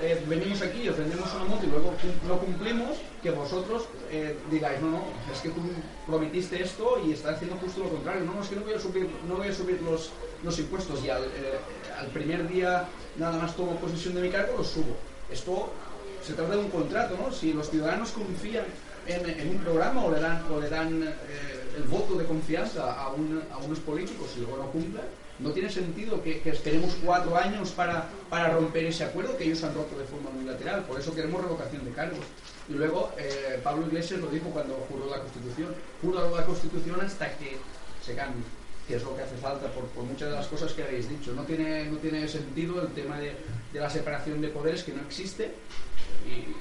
eh, venimos aquí, os vendemos una moto y luego no cumplimos, que vosotros eh, digáis, no, no, es que tú prometiste esto y estás haciendo justo lo contrario. No, no, es que no voy a subir, no voy a subir los, los impuestos y al, primer día nada más tomo posesión de mi cargo, los subo. Esto se trata de un contrato, ¿no? Si los ciudadanos confían en, un programa o le dan, o le dan el voto de confianza a, un- a unos políticos y luego no cumplen, no tiene sentido que, que esperemos cuatro años para, romper ese acuerdo que ellos han roto de forma unilateral. Por eso queremos revocación de cargos. Y luego eh, Pablo Iglesias lo dijo cuando juró la Constitución. Juró la Constitución hasta que se cambie que es lo que hace falta por, por muchas de las cosas que habéis dicho. No tiene, no tiene sentido el tema de, de la separación de poderes que no existe y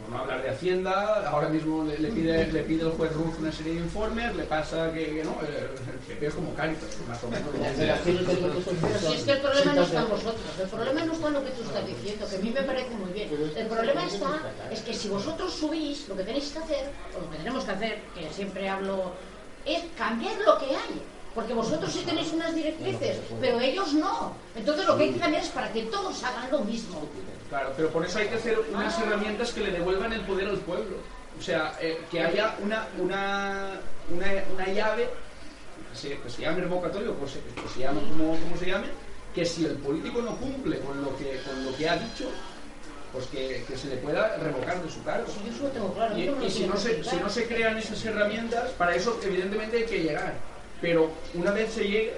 por no hablar de Hacienda, ahora mismo le, pide, le pide el juez Ruz una serie de informes, le pasa que, no, el, es como Cáritas, más o menos. Si es que el problema no está en vosotros, el problema no está en lo que tú estás diciendo, que a mí me parece muy bien. El problema está, es que si vosotros subís, lo que tenéis que hacer, o lo que tenemos que hacer, que siempre hablo, es cambiar lo que hay. Porque vosotros sí tenéis unas directrices, pero ellos no. Entonces lo que hay que cambiar es para que todos hagan lo mismo. Claro, pero por eso hay que hacer unas herramientas que le devuelvan el poder al pueblo. O sea, eh, que haya una, una, una, una llave, que se, que se llame revocatorio, o se, que se llame como, como se llame, que si el político no cumple con lo que, con lo que ha dicho, pues que, que se le pueda revocar de su cargo. Yo eso lo tengo claro. Y, y si, no se, si no se crean esas herramientas, para eso evidentemente hay que llegar. Pero una vez se llegue,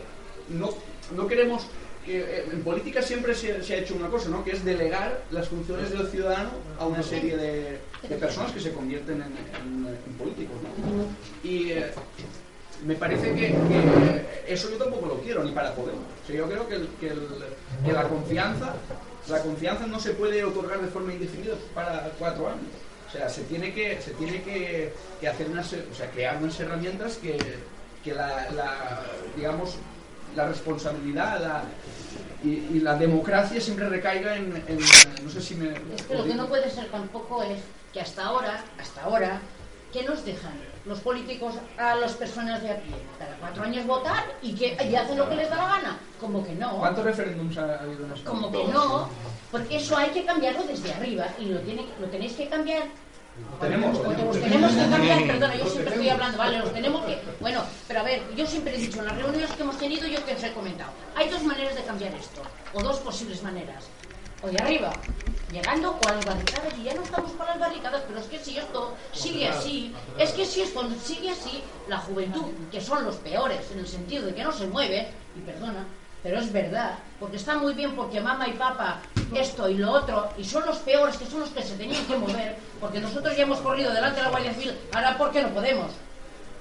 no, no queremos... que, eh, en política siempre se, ha hecho una cosa, ¿no? Que es delegar las funciones del ciudadano a una serie de, de personas que se convierten en, políticos. Y eh, me parece que, eso yo tampoco lo quiero, ni para Podemos. Yo creo que, que la confianza la confianza no se puede otorgar de forma indefinida para cuatro años. O sea, se tiene que, se tiene que hacer unas, o sea, crear unas herramientas que, que la, la, digamos, la responsabilidad la, y, y la democracia siempre recaiga en, en- no sé si me... Es que lo que no puede ser tampoco es que hasta ahora, hasta ahora, que nos dejan los políticos a las personas de a pie cada cuatro años votar y que y hacen lo que les da la gana. Como que no. ¿Cuántos referéndums ha habido en España? Como que no, porque eso hay que cambiarlo desde arriba y lo, tiene, lo tenéis que cambiar Tenemos, tenemos. que cambiar, perdona, yo siempre estoy hablando, vale, los tenemos que... Bueno, pero a ver, yo siempre he dicho, en las reuniones que hemos tenido, yo que os he comentado, hay dos maneras de cambiar esto, o dos posibles maneras. O de arriba, llegando a las barricadas, y ya no estamos para las barricadas, pero es que si esto sigue así, es que si esto sigue así, la juventud, que son los peores, en el sentido de que no se mueve, y perdona, pero es verdad, porque está muy bien porque mamá y papá esto y lo otro, y son los peores, que son los que se tenían que mover, porque nosotros ya hemos corrido delante de la Guardia Civil, ahora ¿por qué no podemos?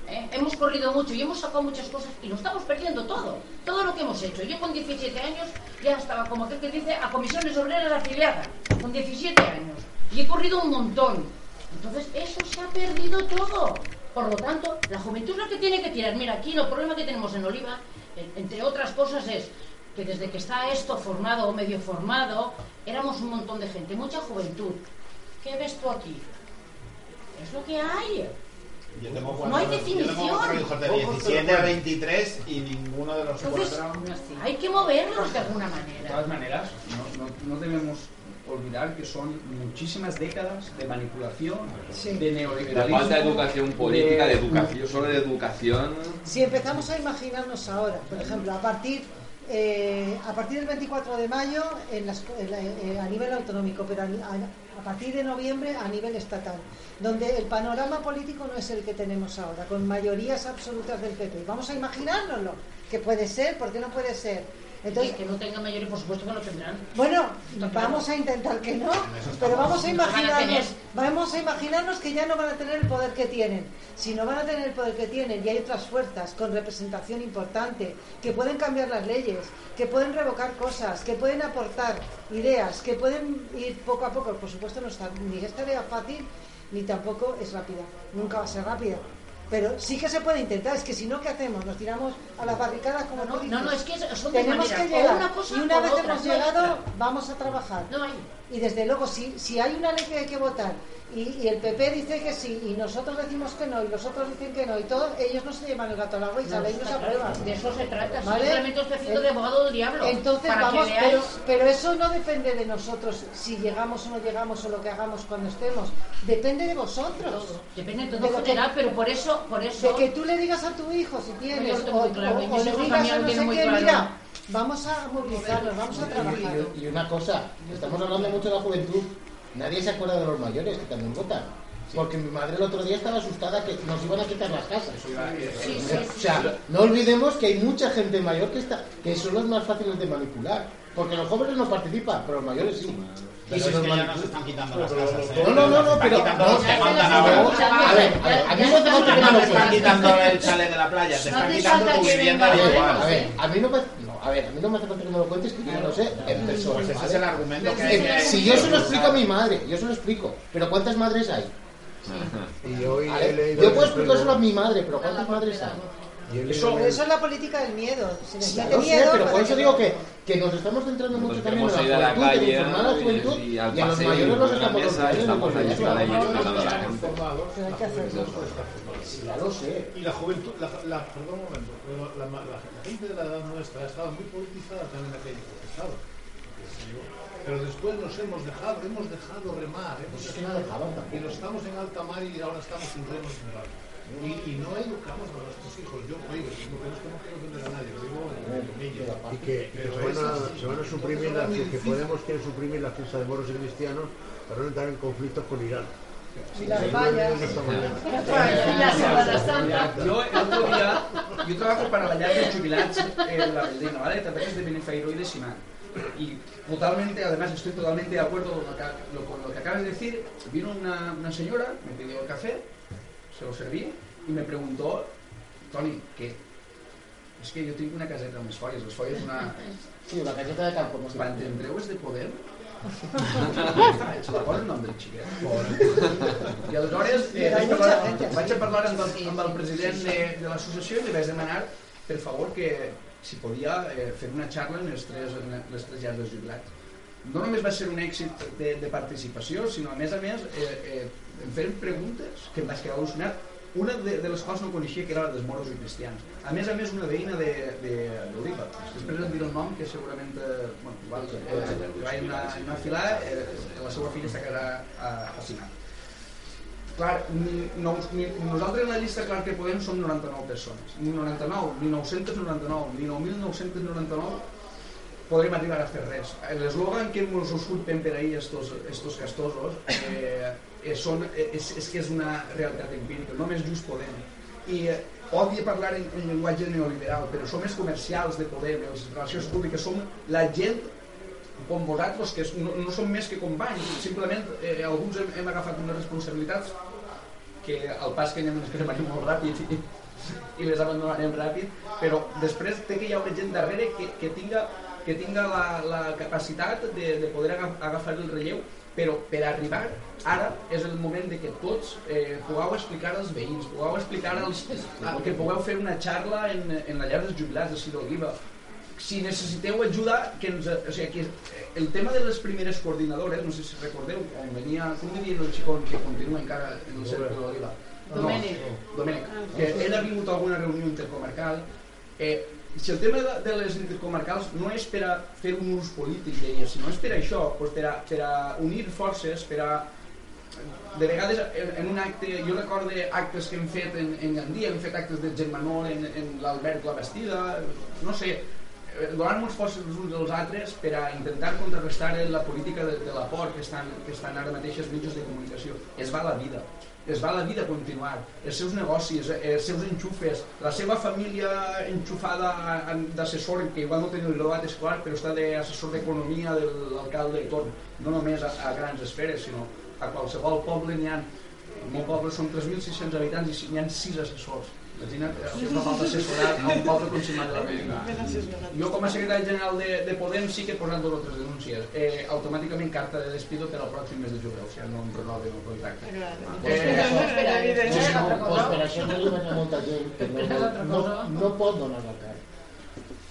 ¿Eh? Hemos corrido mucho y hemos sacado muchas cosas y lo estamos perdiendo todo, todo lo que hemos hecho. Yo con 17 años ya estaba, como aquel que dice, a comisiones obreras afiliada, con 17 años, y he corrido un montón. Entonces, eso se ha perdido todo. Por lo tanto, la juventud es que tiene que tirar. Mira, aquí el problema que tenemos en Oliva, entre otras cosas, es que desde que está esto formado o medio formado, éramos un montón de gente, mucha juventud. ¿Qué ves tú aquí? Es lo que hay. Yo tengo No hay cuatro- yo tengo definición. cuatro hijos de 17 a 23 y ninguno de los Entonces, cuatro... hay que moverlos de alguna De manera. todas maneras, no, no- no debemos olvidar que son muchísimas décadas de manipulación, de La neoliberalismo. falta de educación política, de educación, solo de educación. Si empezamos a imaginarnos ahora, por ejemplo, a partir, eh, a partir del 24 de mayo en las- en la- eh, a nivel autonómico, pero a, a- a partir de noviembre a nivel estatal, donde el panorama político no es el que tenemos ahora, con mayorías absolutas del PP. Vamos a imaginárnoslo, que puede ser, ¿por qué no puede ser? Entonces, que no tengan mayoría, por supuesto que no tendrán. bueno, vamos a intentar que no, pero vamos a Lo imaginarnos, vamos a imaginarnos que ya no van a tener el poder que tienen. Si no van a tener el poder que tienen y hay otras fuerzas con representación importante que pueden cambiar las leyes, que pueden revocar cosas, que pueden aportar ideas, que pueden ir poco a poco. Por supuesto no está ni es tarea fácil ni tampoco es rápida. Nunca va a ser rápida. Pero sí que se puede intentar, es que si no, ¿qué hacemos? Nos tiramos a las barricadas como No, no, no, es que son Tenemos que llegar. una cosa y una vez otra, hemos llegado, otra. vamos a trabajar. No hay. Y desde luego, si, si hay una ley que hay que votar y, y el PP dice que sí y nosotros decimos que no y los otros dicen que no y todos, ellos no se llevan el gato al agua y No, ley no se aprueba. De eso se trata, ¿Vale? simplemente estoy haciendo de abogado del diablo, Entonces vamos, pero, pero eso no depende de nosotros, si llegamos o no llegamos o lo que hagamos cuando estemos. Depende de vosotros. Depende de todo De lo que- general, pero por eso, por eso... De que tú le digas a tu hijo si tienes, o, claro, le digas a no tienen sé qué, claro. mira, vamos a movilizarnos, vamos a trabajar. Y, y una cosa, estamos hablando mucho de la juventud, nadie se acuerda de los mayores que también votan. Porque mi madre el otro día estaba asustada que nos iban a quitar las casas. Sí, sí, o sea, no olvidemos que hay mucha gente mayor que está, que son los más fáciles de manipular. Porque los jóvenes no participan, pero los mayores sí. Pero si es que ya nos están quitando las casas. ¿eh? No, no, no, no, pero. no, no, mandan no, ahora. A ver, a ver, a mí no hace falta que me No están cuentes. quitando el chalet de la playa, te No están quitando tu vivienda de a ver, igual. A ver, a mí no me, no, a ver, a mí no me hace falta que me lo cuentes, que yo ya lo sé en persona. Pues ese ¿vale? es el argumento que Eh, hay que- Si yo se lo explico a mi madre, yo se lo explico, pero ¿cuántas madres hay? Y hoy ¿Vale? he leído Yo puedo el explicárselo a mi madre, pero ¿cuántas madres hay? Eso, eso es la política del miedo. Se les mete lo sé, miedo pero por eso que digo que, que nos estamos centrando mucho también en la la juventud, en a la juventud y y, al a los paseo, mayores los estamos tratando a la lo sé. Y la juventud, la, la- perdón un momento, pero la, la- la- la gente de la edad nuestra ha estado muy politizada también en aquella época, estaba. Pero después nos hemos dejado, hemos dejado remar, hemos dejado, y nos estamos en alta mar y ahora estamos sin remos en barco. Y, y no educamos a nuestros hijos. Yo, oigo, lo que no es que no quiero ofender a nadie, lo digo comillas. y que, y que se, van a, se van a suprimir las que Podemos quiere suprimir la fiesta de moros y cristianos para no entrar en conflictos con Irán. Y las vallas. La Semana Santa. Yo el otro día, yo trabajo para la llar de jubilats en la Meldina, ¿vale? También es de Benefairo y de Simán. Y totalmente, además estoy totalmente de acuerdo con lo que, lo- con lo que acabas de decir. Vino una, una señora, me pidió el café, se lo serví y me preguntó, Toni, ¿qué? És que jo tinc una caseta amb les folles, les folles una... Sí, la caseta de campo. Sé. Quan t'entreu és de poder, se la posa el nom del xiquet. I aleshores eh, vaig, parlar, vaig a parlar amb el, amb el president de, de l'associació i li vaig demanar, per favor, que si podia eh, fer una xarra en les tres, en les tres llars dels jubilats. No només va ser un èxit de, de participació, sinó a més a més eh, eh, em feien preguntes que em vaig quedar al·lucinat una de, de les quals no coneixia que era la dels moros i cristians. A més a més una veïna de, de, d'Oliva. Després et diré el nom que segurament eh, bueno, igual, eh, que va anar, anar a filar, eh, la seva filla està casada a, a Sinar. clar, no, ni, nosaltres en la llista clar que podem som 99 persones. Ni 99, ni 999, ni 9.999 podrem arribar a fer res. L'eslògan que ens esculpen per ahir estos, estos castosos eh, eh, són, és, és que és una realitat empírica, només just podem. I eh, odia parlar en, en llenguatge neoliberal, però som els comercials de Podem, les relacions públiques, som la gent com vosaltres, que no, no som més que companys, simplement eh, alguns hem, hem agafat unes responsabilitats que al pas que anem ens cremarim molt ràpid i, i les abandonarem ràpid, però després té que hi ha una gent darrere que, que tinga, que tinga la, la capacitat de, de poder agaf, agafar el relleu, però per arribar ara és el moment de que tots eh, pugueu explicar als veïns, pugueu explicar als, a, que pugueu fer una xarla en, en la llar dels jubilats de Ciro Oliva, si necessiteu ajuda, que ens, o sigui, que el tema de les primeres coordinadores, no sé si recordeu, on venia, com diria el xicón que continua encara en el cercle de l'Oliva? Domènec. No, Domènec, que ell ha vingut a alguna reunió intercomarcal, eh, si el tema de, les intercomarcals no és per a fer un ús polític d'elles, sinó és per a això, doncs per, a, per a unir forces, per a de vegades en, en un acte, jo recordo actes que hem fet en, en Gandia, hem fet actes de Germanor en, en l'Albert La Bastida, no sé, eh, donant molts forces els uns als altres per a intentar contrarrestar la política de, de la por que estan, que estan ara mateix els mitjans de comunicació. Es va la vida, es va la vida continuar, els seus negocis, els seus enxufes, la seva família enxufada d'assessor, que igual no tenia el graduat escolar, però està d'assessor d'economia de l'alcalde de torn, no només a, a grans esferes, sinó a qualsevol poble n'hi ha, el meu poble són 3.600 habitants i n'hi ha 6 assessors. Imagina't fa falta assessorar a un poble com Cimat de la Vega. Jo com a secretari general de, de Podem sí que he posat dues o tres denúncies. Eh, automàticament carta de despido per al pròxim mes de juliol, o sigui, no em renoven el contracte. Pues per això no li va molta gent que no, no, no pot donar la cara.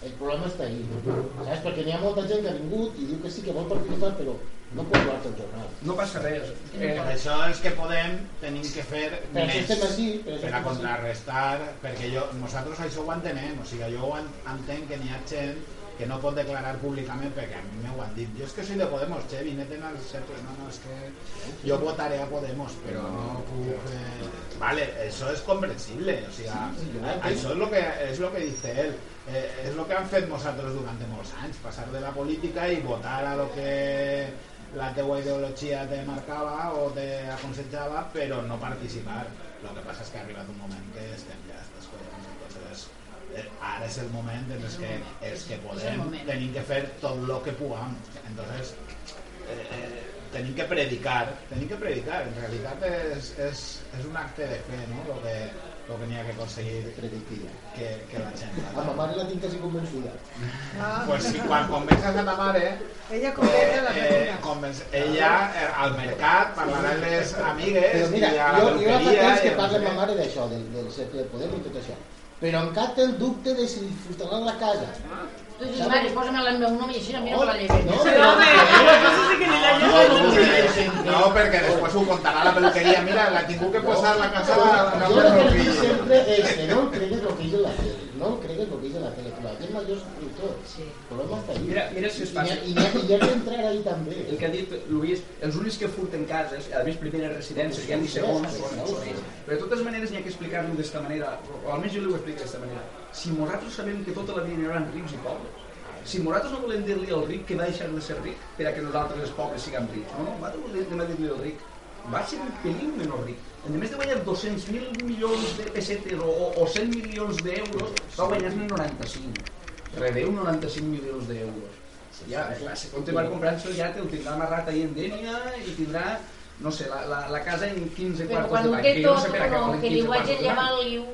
El problema està ahí, saps? Perquè n'hi ha molta gent que ha vingut i diu que sí que vol participar, però no pot donar-te el jornal. No passa res. Eh, per això és que podem tenim que fer Per això estem aquí, per per a contrarrestar, perquè jo, nosaltres això ho entenem, o sigui, jo entenc que n'hi ha gent que no pot declarar públicament perquè a mi m'ho han dit. Jo és que soy de Podemos, che, vineten al cercle. No, no, és que jo votaré a Podemos, però no puc... Eh... Vale, eso es comprensible, o sigui, això és lo que, és lo que dice él. Eh, és lo que han fet nosaltres durant molts anys, passar de la política i votar a lo que la teua ideologia te marcava o te aconsejava, però no participar. Lo que passa és que ha arribat un moment que estem ja ara és el moment en el que, els que el podem tenim que fer tot el que puguem. Entonces, eh, eh, tenim que predicar, tenim que predicar. En realitat és, és, és un acte de fe, no? Lo que, lo que n'hi ha que aconseguir que, que la gent... A ma mare la tinc quasi convencida. Pues si quan convences a ta mare, Ella convence a la eh, convenç, ella eh, al mercat parlarà amb les amigues Però mira, i a la jo, jo fa temps que a no parlo sé amb ma mare d'això, del, del cercle de poder i tot això. Però encara té el dubte de si disfrutaran la casa. Tu dius, mare, posa'm el meu nom i així mira per la llei. No, però... No, perquè després ho contarà la peluqueria. Mira, la tinc que posar la casa a la dice la tele, no cregues lo que dice la tele, que la gent major és tot. Sí. El problema està ahí. Mira, mira si ha- fàcil. I n'hi ha, i ha que entrar ahí també. El que ha dit Luis, els únics que furten cases, a més primeres residències, ja ni segons, són, són ells. Però de totes maneres n'hi ha que explicar-ho d'esta manera, o almenys jo li ho explico d'esta manera. Si nosaltres sabem que tota la vida hi haurà rics i pobres, si nosaltres no volem dir-li al ric que va deixar de ser ric per a que nosaltres els pobres siguem rics, no, no, nosaltres volem dir-li al ric, va ser un pelín menys ric. A més de guanyar 200.000 milions de pessetes o, o, o 100 milions d'euros, va guanyar-ne 95. Rebeu 95 milions d'euros. Ja, clar, si continuar comprant-se ja te'l tindrà amarrat ahí en Dènia i tindrà, no sé, la, la, la casa en 15 Però quartos quan de ho banc. té que jo no tot, per no, que 15 li llevar banc. el liu,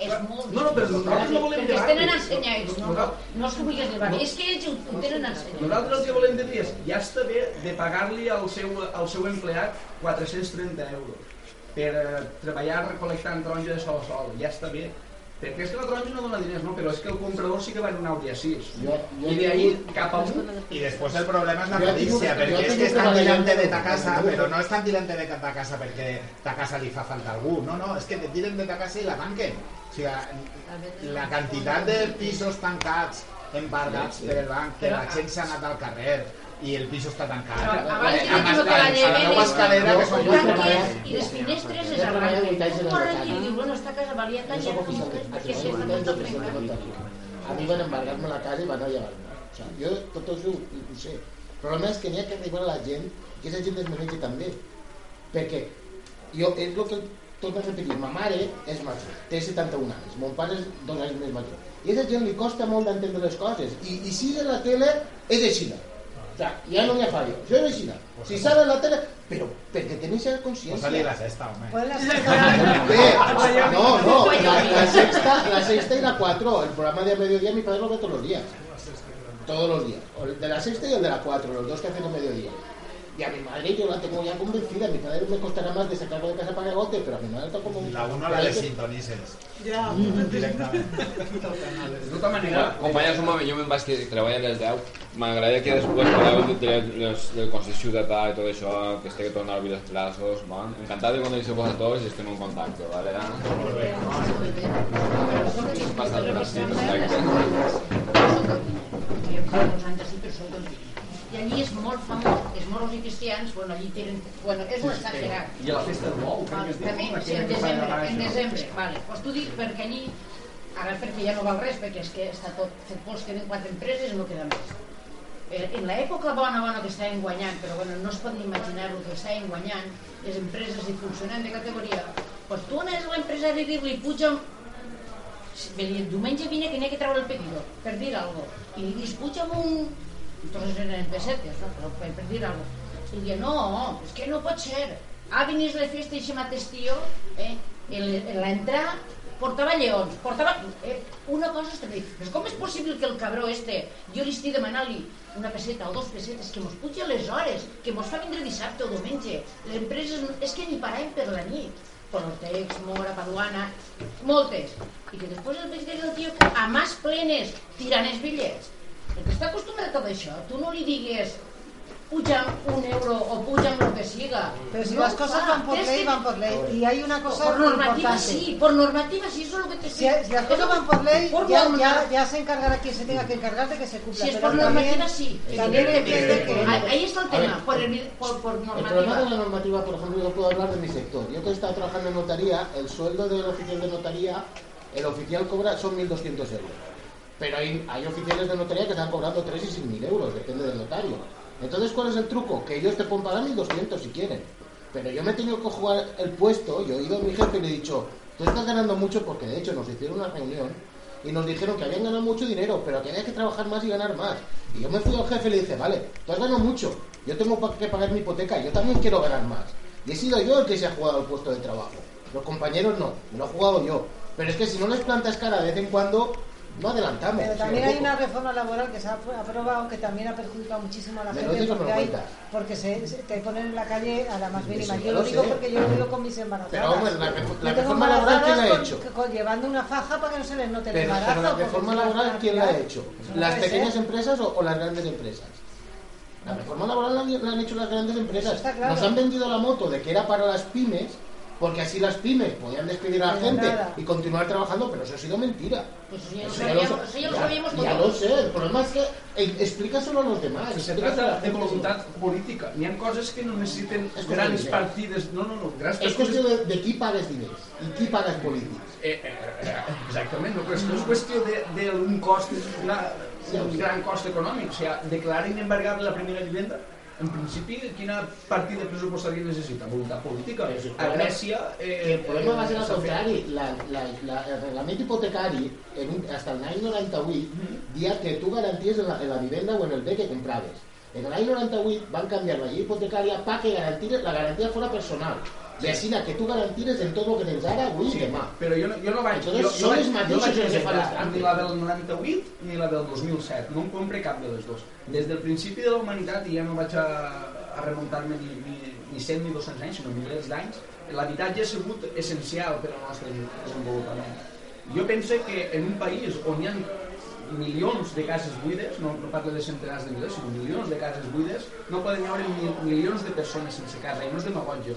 és molt No, no, però nosaltres no volem Perquè els tenen ensenyats, no, no, no que vulguis llevar, és que ells ho, ho tenen ensenyat. Nosaltres el que volem dir és, ja està bé de pagar-li al seu, al seu empleat 430 euros per eh, treballar recolectant taronja de sol a sol, ja està bé. Perquè és que la taronja no dona diners, no? però és que el comprador sí que va en un Audi A6. Jo- jo I d'ahí tinc- cap amunt. Y después el problema es la porque es tengo que trabajando delante de ta casa, pero no están delante de ta casa porque ta casa li fa falta algú, no, no, es que te tiren de ta casa i la tanquen. O sigui, la quantitat de pisos tancats, embargats per el banc, que la gent s'ha anat al carrer, i el piso està tancat. Però abans amb que la a la lleven és escalera, que són un tanques parets, i les finestres es treballava arranquen. vuit anys Tu en corres el i dius, bueno, esta casa valia tant, ja de perquè oficial de tot trencat. A mi van embargar-me la casa i van a llevar-me. O sea, jo tot això ho, ho sé. El problema és que n'hi ha que arribar a la gent i aquesta gent es mereix també. Perquè jo, és el que tot a repetir, ma mare és major, té 71 anys, mon pare és dos anys més major. I a aquesta gent li costa molt d'entendre les coses. I, i si és a la tele, és així. O sea, ja no n'hi ha fallo. Això és així. Si sale a la tele... Esa consciència. Posa-li la cesta, home. Pues la Bé, no, no, la, la sexta, la sexta y la cuatro, el programa de a mediodía mi padre lo ve todos los días. Todos los días. O el de la sexta y el de la cuatro, los dos que hacen a mediodía. Y a mi madre yo la tengo ya convencida, a mi padre me costará más de sacarlo de casa para que agote, pero a mi madre está como... La uno la desintonices. Ja. Directament. De tota manera... Companyes, un moment, jo me'n vaig que treballa a les 10. M'agradaria que després parleu de, de, de, del Consell Ciutadà i tot això, que esté que tornar a obrir els plaços. Bon? Encantat de conèixer-vos a tots i estem en contacte, vale? Molt bé. Passa perfecte. Jo fa uns anys així, però soy d'Ontinyent. I allí és molt famós, els moros i cristians, bueno, allí tenen... Bueno, és un exagerat. I a la festa del bou, crec que es diu, També, no? sí, en desembre, en desembre, vale. Pues t'ho dic perquè allí, ara perquè ja no val res, perquè és que està tot fet pols, queden quatre empreses i no queda més. Eh, en l'època bona, bona que estàvem guanyant, però bueno, no es poden imaginar el que estàvem guanyant, les empreses i funcionant de categoria, pues tu anaves a l'empresari a dir-li, puja el diumenge vine que n'hi ha que treure el pedido, per dir alguna cosa. I li dius, puja'm un... Entonces eren pesetes, no? Però per, per dir alguna cosa. I diu, no, és que no pot ser. Ha venit la festa i aquest mateix tio, eh? En, en l'entrar portava lleons, portava... Eh, una cosa és dir, però com és possible que el cabró este, jo li estic demanant-li una peseta o dos pessetes, que mos puja les hores, que mos fa vindre dissabte o diumenge. Les empreses, és que ni parem per la nit. Polotex, Mora, Paduana, moltes. I que després el veig que el tio a mans plenes tirant els bitllets. El que està acostumat a tot això, tu no li digues puja'm un euro o puja'm lo que siga. Pero si No las cosas van por ley, que- van por ley. Y hay una cosa por normativa importante. sí, por normativa sí, eso es lo que te Si, si las cosas van por ley, Por ya, norma- ya, ya se encargará quien se tenga que encargar de que se cumpla. Si es por normativa, sí. También entiende que... Ahí está el tema, por, el, por, por El problema normativa. de la normativa, por ejemplo, yo puedo hablar de mi sector. Yo que he estado trabajando en notaría, el sueldo del oficial de notaría, el oficial cobra son 1.200 euros. Pero hay, hay oficiales de notaría que están cobrando 3 y 6.000 euros, depende del notario. Entonces, ¿cuál es el truco? Que ellos te pueden pagar 1.200 si quieren. Pero yo me he tenido que jugar el puesto, yo he ido a mi jefe y le he dicho, tú estás ganando mucho porque de hecho nos hicieron una reunión y nos dijeron que habían ganado mucho dinero, pero que había que trabajar más y ganar más. Y yo me fui al jefe y le dije, vale, tú has ganado mucho, yo tengo que pagar mi hipoteca, yo también quiero ganar más. Y he sido yo el que se ha jugado el puesto de trabajo. Los compañeros no, me lo he jugado yo. Pero es que si no les plantas cara de vez en cuando, no adelantamos. Pero también hay una reforma laboral que se ha aprobado que también ha perjudicado muchísimo a la Me gente porque, hay, porque se, se- te ponen en la calle a la más mínima. Yo lo lo digo sé. porque yo lo digo con mis embarazadas. Pero, hombre, la reforma laboral, ¿quién la ha hecho? con- con- llevando una faja para que no se les note el embarazo. pero la reforma laboral, ¿quién la ha hecho? ¿Las pequeñas ser. empresas o, o las grandes empresas? La reforma laboral la, han- la han hecho las grandes empresas. claro. Nos han vendido la moto de que era para las pymes, porque así las pymes podían despedir a la gente nada. y continuar trabajando, pero eso ha sido mentira. Pues ya lo Eso sabíamos, ya lo ya- sabíamos ya lo sé, el problema es que eh, explícaselo a los demás. Se trata de voluntat política. N'hi ha coses que no necessiten És qüestió grans partides... No, no, no. Grans Es cuestión de, de qui pagues diners y qui pagues polítics. Eh, eh, eh, exactament, no, però és, no és qüestió de- d'un cost, una, un gran cost econòmic. O sigui, declarar inembargable la primera vivenda, en principi, quina partida pressupostària necessita? Voluntat política. A Grècia... Eh, El problema va ser fet. contrari. La, la, la, el reglament hipotecari, en un, hasta el l'any 98, dia que tu garanties en la, en la vivenda o en el bé que compraves. En l'any 98 van canviar la llei hipotecària garantir, la garantía fuera personal. I així que tu garantires en tot el que tens ara, avui i demà. Però jo no, jo no vaig, Entonces, jo, són vaig, els mateixos vaig els que fan les presentar trampes. ni la del 98 ni la del 2007. No em compre cap de les dues. Des del principi de la humanitat, i ja no vaig a, a remuntar-me ni, ni, ni 100 ni 200 anys, sinó milers d'anys, l'habitatge ha sigut essencial per al nostre desenvolupament. Jo penso que en un país on hi ha milions de cases buides, no, no parlo de centenars de milers, sinó milions de cases buides, no poden haver mil, milions de persones sense casa, i no és demagogia.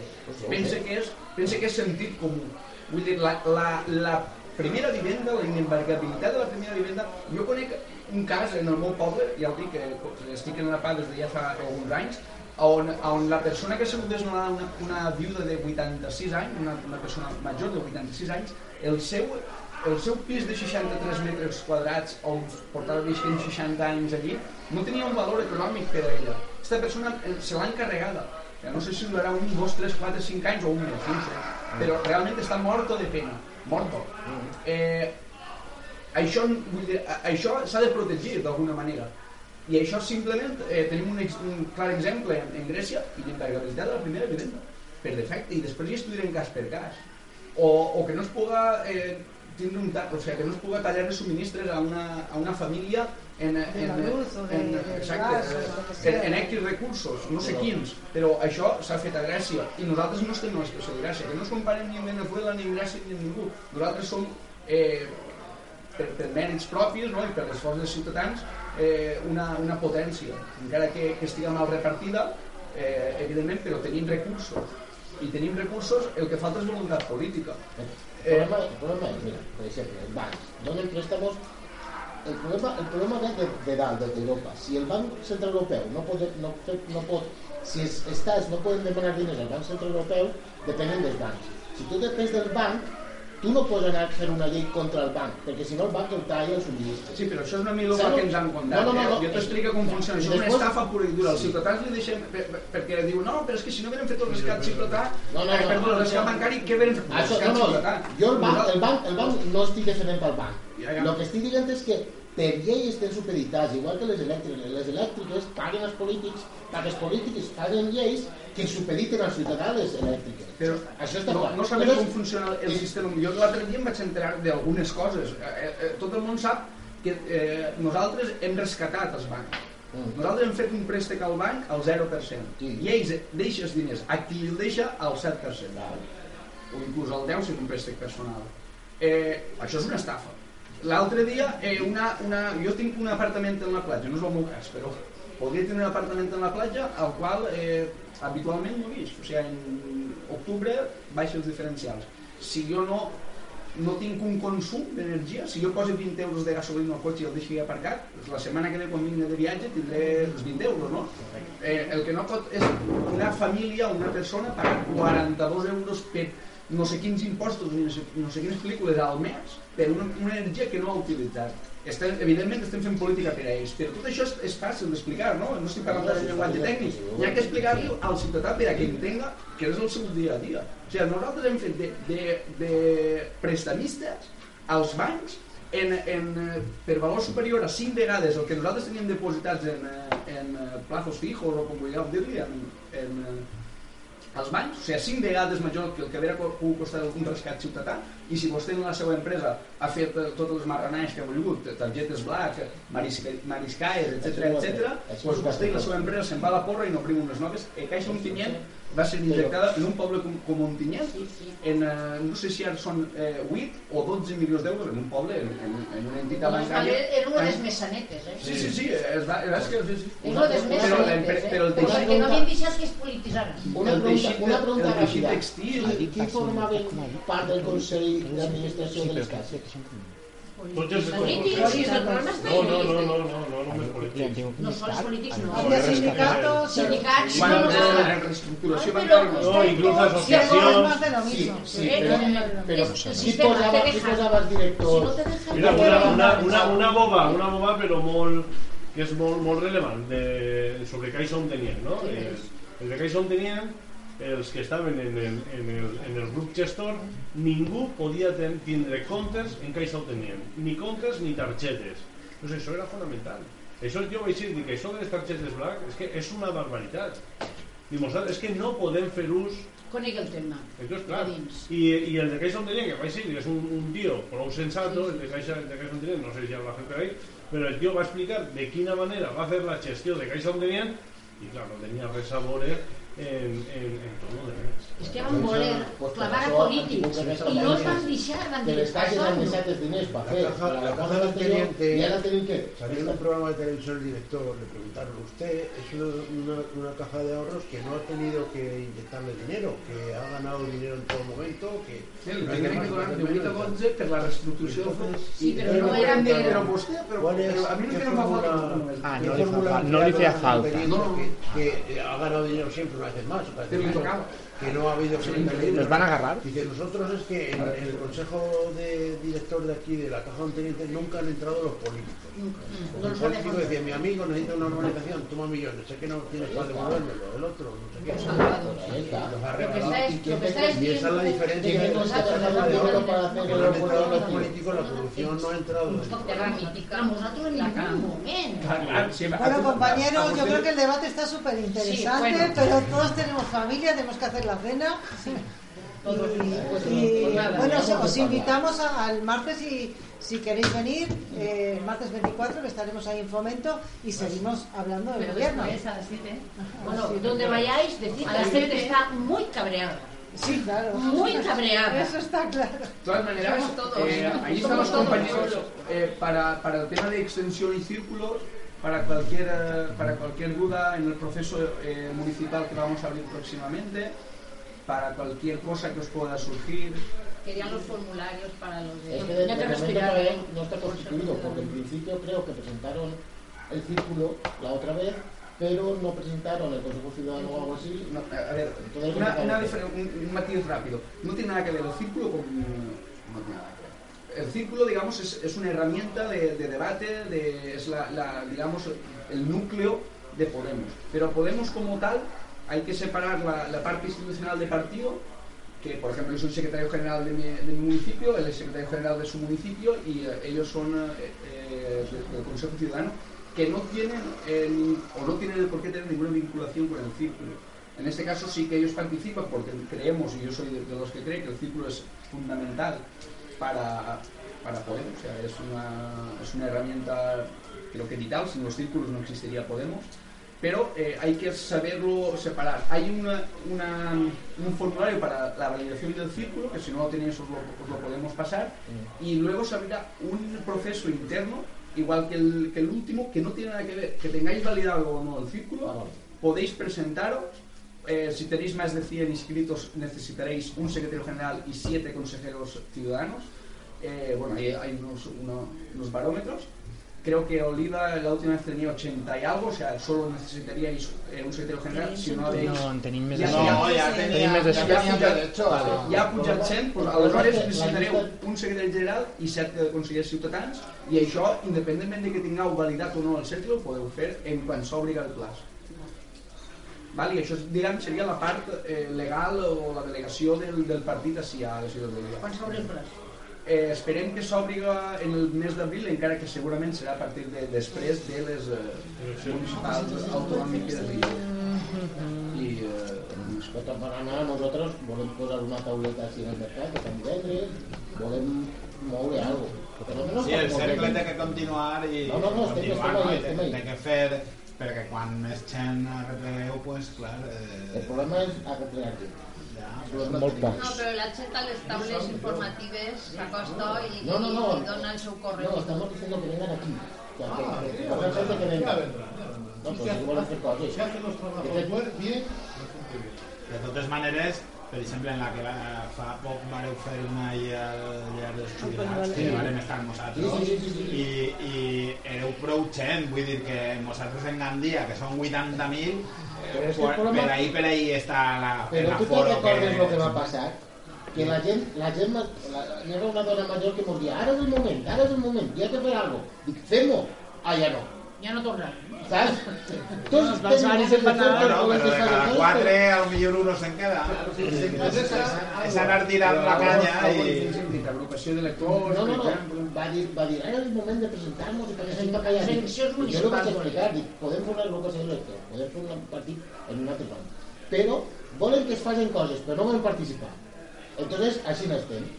Pensa sí. que és, pensa que és sentit comú. Vull dir, la, la, la primera vivenda, la inembargabilitat de la primera vivenda, jo conec un cas en el meu poble, ja ho dic, que estic en la PA des de ja fa alguns anys, on, on la persona que ha sigut desnonada, una, una viuda de 86 anys, una, una persona major de 86 anys, el seu, el seu pis de 63 metres quadrats on portava visquent 60 anys allí no tenia un valor econòmic per a ella. Aquesta persona se l'ha encarregada. Ja no sé si durarà un, dos, tres, quatre, cinc anys o un mes, no sé. Però realment està morto de pena. Morto. Eh, això, això s'ha de protegir d'alguna manera. I això simplement eh, tenim un, un clar exemple en, Grècia i l'encarregabilitat de la primera vivenda per defecte i després hi estudiarem cas per cas o, o que no es puga eh, tindre un o sigui, que no es puga tallar de subministres a una, a una família en, en, en, exacte, o eh, en, en X recursos, no sé quins, però això s'ha fet a Grècia i nosaltres no estem a la situació de Grècia, que no es comparem ni amb Venezuela, ni amb Grècia, ni amb ningú. Nosaltres som, eh, per, per mèrits propis no? i per l'esforç dels ciutadans, eh, una, una potència, encara que, que estigui mal repartida, eh, evidentment, però tenim recursos. I tenim recursos, el que falta és voluntat política. El problema, el problema es, mira, por ejemplo, el banco, donen préstamos. El problema, el problema ve de, de dalt. Si el Banc Central Europeu no pot, no, no pot, si els no poden demanar diners al Banc Central Europeu, depenen dels bancs. Si tu depens del banc, tu no pots anar a fer una llei contra el banc, perquè si no el banc el talla el subministre. Sí, però això és una milonga que ens han contat. No, no, no, no. eh? Jo t'explico com funciona. Això és una estafa pura i dura. Els ciutadans li deixem... per- per- Perquè diu, no, però és que si no hagueren fet el rescat ciutadà, No, no, no, perdó, no, el rescat no. bancari, què hagueren fet? El Això, rescat no, no, ciutadà. jo el banc, el banc, el banc no estic defendent pel banc. Ja, ja. El que estic dient és que per llei estem supeditats, igual que les elèctriques. Les elèctriques paguen els polítics perquè els polítics paguen lleis que supediten als ciutadans les elèctriques. Però Això està no, clar. no sabem com funciona el sistema. Jo l'altre dia em vaig enterar d'algunes coses. Eh, eh, eh, tot el món sap que eh, nosaltres hem rescatat els bancs. Mm. Nosaltres hem fet un préstec al banc al 0%. I ells deixen els diners a qui el deixa al 7%. O inclús al 10% si és un préstec personal. Eh, això és una estafa. L'altre dia, eh, una, una, jo tinc un apartament en la platja, no és el meu cas, però podria tenir un apartament en la platja al qual eh, habitualment no he vist. O sigui, en octubre baixen els diferencials. Si jo no, no tinc un consum d'energia, si jo poso 20 euros de gasolina al cotxe i el deixo aparcat, doncs la setmana que ve quan vingui de viatge tindré els 20 euros, no? Eh, el que no pot és una família, una persona, pagar 42 euros per no sé quins impostos, ni no sé, no sé quines pel·lícules al mes, per una, una energia que no ha utilitzat. Estem, evidentment estem fent política per a ells, però tot això és, és fàcil d'explicar, no? No estic parlant de llenguatge tècnic. Hi ha que explicar-li al ciutadà per a que entenga que és el seu dia a dia. O sigui, nosaltres hem fet de, de, de prestamistes als bancs en, en, per valor superior a 5 vegades el que nosaltres teníem depositats en, eh, en eh, plazos fijos o com vulgueu dir-li, en, en, eh, als bancs, o sigui, 5 vegades major que el que hauria pogut costar un rescat ciutadà i si vostè en la seva empresa ha fet eh, totes les marranalles que ha volgut, targetes black, marisca, mariscaes, etc etc, doncs vostè i la seva empresa se'n va a la porra i n'obrim unes noves. E Caixa Ontinyent va ser injectada en un poble com, com Ontinyent, en, eh, no sé si ara són eh, 8 o 12 milions d'euros en un poble, en, en, en una entitat Doncs bancària. era una de les mesanetes, eh? Sí, sí, sí, és, va- és que... Sí, sí. Una de les mesanetes, eh? però el Perquè teixit, no havien deixat que es polititzaren. Una pregunta, una pregunta el teixit ràpida. textil... Qui, qui formava part del Consell d'Administració de les cases? Tots els Polítics, sí, el problema està No, no, no, no, no, no, només polítics. No sols polítics, no. Sindicats, Quan no, no, la no. reestructuració No, bancària... però No, inclús Sí, associacions... Sí, però, però el posava, Si directors? Mira, una, una, una, una boba, una boba però molt, que és molt, molt rellevant de, sobre Caixa on tenien, no? Sí, Eh, els de Caixa on tenien, els que estaven en el, en el, en el grup gestor, ningú podia ten, tindre comptes en Caixa on tenien, ni comptes ni targetes. Doncs això era fonamental. Això jo vaig dir que això de les targetes black és que és una barbaritat. Dimostrar, és que no podem fer ús Conegui el tema. entonces, clar, y, y el de Caixa Ontenien, que vais a decir que es un, un tío prou sensato, el de Caixa, el de Caixa Ontenien, no sé si habla gente ahí, pero el tío va a explicar de quina manera va hacer la gestió de Caixa Ontenien, y claro, no tenia res a veure en, en, en torno de És que van voler clavar a polítics i no els van deixar, van dir, deixat els diners La del teniente, y ahora tienen que salió en un programa de televisión el director, le preguntaron, usted es una, una, una caja de ahorros que no ha tenido que inyectarle dinero, que ha ganado dinero en todo momento, que... Sí, el que tiene que donar de 8 a 12 per la reestructuració. Sí, però no era per- però vostè, però, ¿Cuál es, però a mi no no fa falta. Ah, no le fórmula fa- no falta. No, no. Que, que ha ganado dinero siempre una vez más, otra que no ha habido secretaría. ¿Los van a agarrar? Dice, nosotros es que en, en el consejo de director de aquí, de la caja de teniente, nunca han entrado los políticos. No El los político decía, mi amigo necesita una urbanización, toma millones, sé que no tienes para devolvérmelo, el otro, no sé qué. Y esa es la diferencia que no que han entrado los políticos, la corrupción no ha entrado. Nosaltres en ningún Bueno, compañeros, yo creo que el debate está súper interesante, pero todos tenemos familia, tenemos que hacer la cena. Todos, pues, Y, pues nada, bueno, vamos os, invitamos a- al martes y si queréis venir, eh, el martes 24, que estaremos ahí en Fomento y seguimos hablando del Pero gobierno. a las 7. Bueno, Sí, donde vayáis, decid A las gente siete. está muy cabreada. Sí, claro. Muy cabreada. Eso está claro. De todas maneras, Somos todos. eh, ahí están los compañeros eh, para, para el tema de extensión y círculos, para cualquier, eh, para cualquier duda en el proceso eh, municipal que vamos a abrir próximamente, para cualquier cosa que os pueda surgir. Querían los formularios para los de... Es que de, de todavía ¿eh? no está constituido, porque en principio creo que presentaron el círculo la otra vez, pero no presentaron el Consejo Ciudadano o algo así. No, a ver, Entonces, una- ¿qué una un, un matiz rápido. No tiene nada que ver el círculo con... No tiene nada que ver. El círculo, digamos, es, es una herramienta de, de debate, de, es la, la, digamos, el núcleo de Podemos. Pero Podemos como tal, hay que separar la, parte institucional de partido, que por ejemplo yo soy secretario general de mi, municipio, él es secretario general de su municipio y eh, ellos son eh, eh, del- Consejo Ciudadano, que no tienen o no tienen por qué tener ninguna vinculación con el círculo. En este caso sí que ellos participan porque creemos, y yo soy de, los que creen que el círculo es fundamental para, para Podemos, es una, es una herramienta creo que vital, sin los círculos no existiría Podemos, pero eh, hay que saberlo separar. Hay una, una- un formulario para la validación del círculo, que si no lo tenéis os lo, os lo podemos pasar, y luego se abrirá un proceso interno, igual que el, que el último, que no tiene nada que ver, que tengáis validado o no el círculo, podéis presentaros, eh, si tenéis más de 100 inscritos necesitaréis un secretario general y siete consejeros ciudadanos, Eh, bueno, hay, hay unos, uno- unos barómetros, Creo que Oliva la última vez tenía 80 y algo, o sea, solo necesitaríais eh, un secretario general si no habéis... No, en tenim més Ja- de ja- cent. ja Tenim més de ja cent. tenia, de hecho, vale, ja ha pujat 100, doncs La aleshores necessitareu un secretari general i 7 consellers ciutadans i això, independentment de que tingueu validat o no el cercle, ho podeu fer en quan s'obri el plaç. Val? I això diguem, seria la part eh, legal o la delegació del, del partit així a la ciutat d'Oliva. Quan s'obre el plaç? Eh, esperem que s'obri en el mes d'abril, encara que segurament serà a partir de després de les eh, municipals autonòmiques i eh, De totes maneres, nosaltres volem posar una tauleta així en el mercat, que Sant Divendres, volem moure alguna cosa. Menos Sí, el cercle té que continuar i No, no, no, estem- continuar, estem no? I té, estem té que fer, perquè quan més gent arregleu, pues, clar... Eh, El problema és arreglar molt No, però la gent a les taules informatives s'acosta i, No, no, no. i dona el seu correu. No, estamos diciendo que vengan aquí. Que, Ah, que, que, que gente que venga. No, pues. Si hacen los trabajos Que- buen- bien, De totes maneres, per exemple, en la que fa poc vareu fer una ahir al llar dels jubilats, que varem estar amb nosaltres, sí, sí, sí, sí. i, i éreu prou gent, vull dir que nosaltres en Gandia, que són 80.000, Però és que el problema- per ahí, per ahí està la, Pero tú te recuerdas lo que va a pasar. Que la gente, la gente, ma- la, llega una dona mayor que nos dice, ahora es el momento, ahora es el momento, ya te fer algo. Dic, fem-ho. Ah, ja no. Ja no torna. Saps? Tots Els balsaris ganes de en fer banana, per no, poder però de cada quatre, però- al millor uno se'n queda. És anar tirant la canya i... Agrupació d'electors, No, no, no. per exemple. Va dir, va dir, ara és el moment de presentar-nos i perquè s'hem de callar. Jo li vaig explicar, dic, podem fer una agrupació d'electors, podem fer un partit en un altre banc. Però volen que es facin coses, però no volen participar. Entonces, així no estem.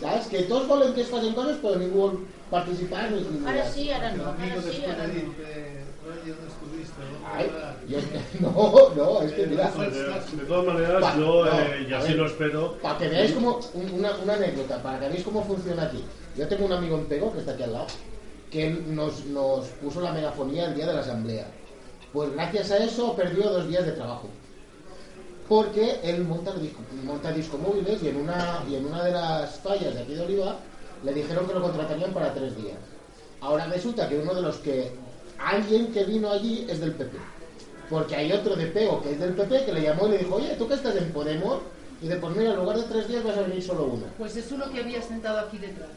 Saps? Que tots volen que es facin coses però ningú vol participar ni. Ara sí, ara no, ara sí, ara de no. Irte, oye, ¿dónde estuviste? Ay, ¿Dónde yo, no, no, es que mira. De, todas maneras, Pa- yo, eh, y así ver, lo espero, Para que veáis como un- una, una anécdota, para que veáis cómo funciona aquí. Yo tengo un amigo en Pego, que está aquí al lado, que nos, nos puso la megafonía el día de la asamblea. Pues gracias a eso perdió dos días de trabajo. Porque él monta, disco, monta discomóviles y en, una, y en una de las fallas de aquí de Oliva le dijeron que lo contratarían para tres días. Ahora resulta que uno de los que... Alguien que vino allí es del PP. Porque hay otro de Pego que es del PP que le llamó y le dijo, oye, ¿tú que estás en Podemos? Y dice, pues mira, en lugar de tres días vas a venir solo uno. Pues es uno que había sentado aquí detrás.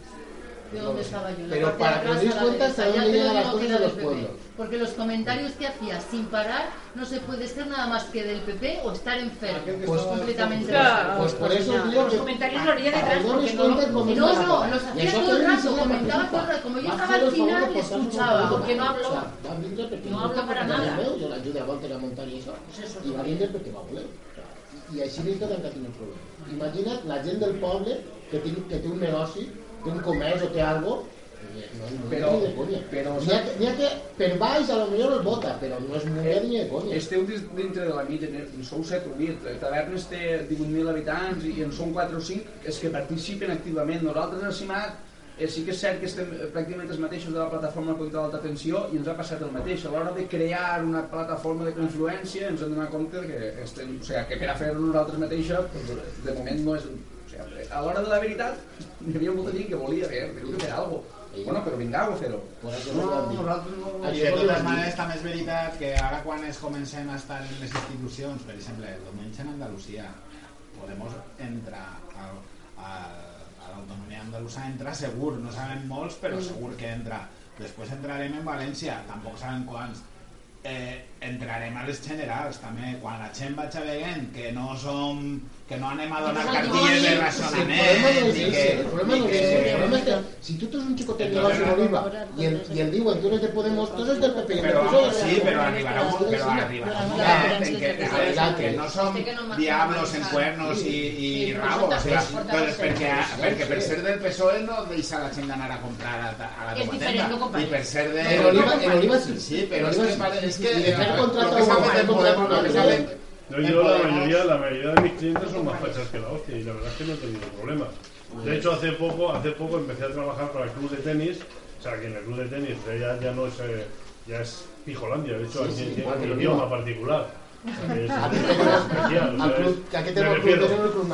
De estaba yo. la Pero para que os la cuenta hasta dónde cosas era de los pueblos. Porque los comentarios que hacía sin parar no se puede ser nada más que del PP o estar enfermo. Pues completamente. Claro, Pues por eso digo los comentarios lo haría detrás porque no No, la cosa. los Y hacía todo el rato, comentaba todo el rato. Como yo estaba al final, escuchaba, porque no perquè No jo hablo para nada. meu, jo l'ajudo a Walter a muntar i això, i va vindre perquè va voler. I així li queden que tinc el problema. Imagina't la gent del poble que, té, que té un negoci, un comerç o té algo, no, no Però- ni de conya. però- N'hi ha, que- n'hi ha que per baix a lo millor el vota, però no és mundial ni de conya. Esteu dintre de la mitja, en sou 7 o 8, Tavernes té 18.000 habitants i en són 4 o 5 és que participen activament. Nosaltres a CIMAC eh, sí que és cert que estem eh, pràcticament els mateixos de la plataforma contra l'alta tensió i ens ha passat el mateix. A l'hora de crear una plataforma de confluència ens hem donat compte que, estem, o sigui, que per a fer-ho nosaltres mateixos de moment no és... A l'hora de la veritat hi havia molta gent que volia fer, que fer alguna cosa. Bueno, però vingau a fer-ho. No, nosaltres no... I de totes maneres també és veritat que ara quan es comencem a estar en les institucions, per exemple, el diumenge en Andalusia, Podemos entrar al, al, a l'autonomia andalusa, entra segur, no sabem molts, però segur que entra. Després entrarem en València, tampoc sabem quants. Eh, entrarem a les generals també, quan la gent vaig veient que no som que no anem a donar cartilles de racionament El problema no es ni ese, que, el problema no es que- ese, el problema es que si tú tienes un chico que Entonces, en Oliva y el, y el digo, tú eres de Podemos, tú eres del PP. Però, eres sí, però arribarà un, però Sí, arribarà un sí. moment en que, Sí, sí. que no som diablos en cuernos i, i Sí, rabos, o sea, portar- doncs perquè, portar- perquè per ser del PSOE no deixa la gent d'anar a comprar a, a la És comparem. i per ser de... Oliva- sí. Sí, però és que, sí. és que de contrato No, yo la mayoría, la mayoría de mis clientes son más fachas que la hostia y la verdad es que no he tenido problemas. De hecho, hace poco, hace poco empecé a trabajar para el club de tenis, o sea, que en el club de tenis ya, ya no es, eh, ya es Pijolandia, de hecho, Sí, aquí sí, un idioma particular.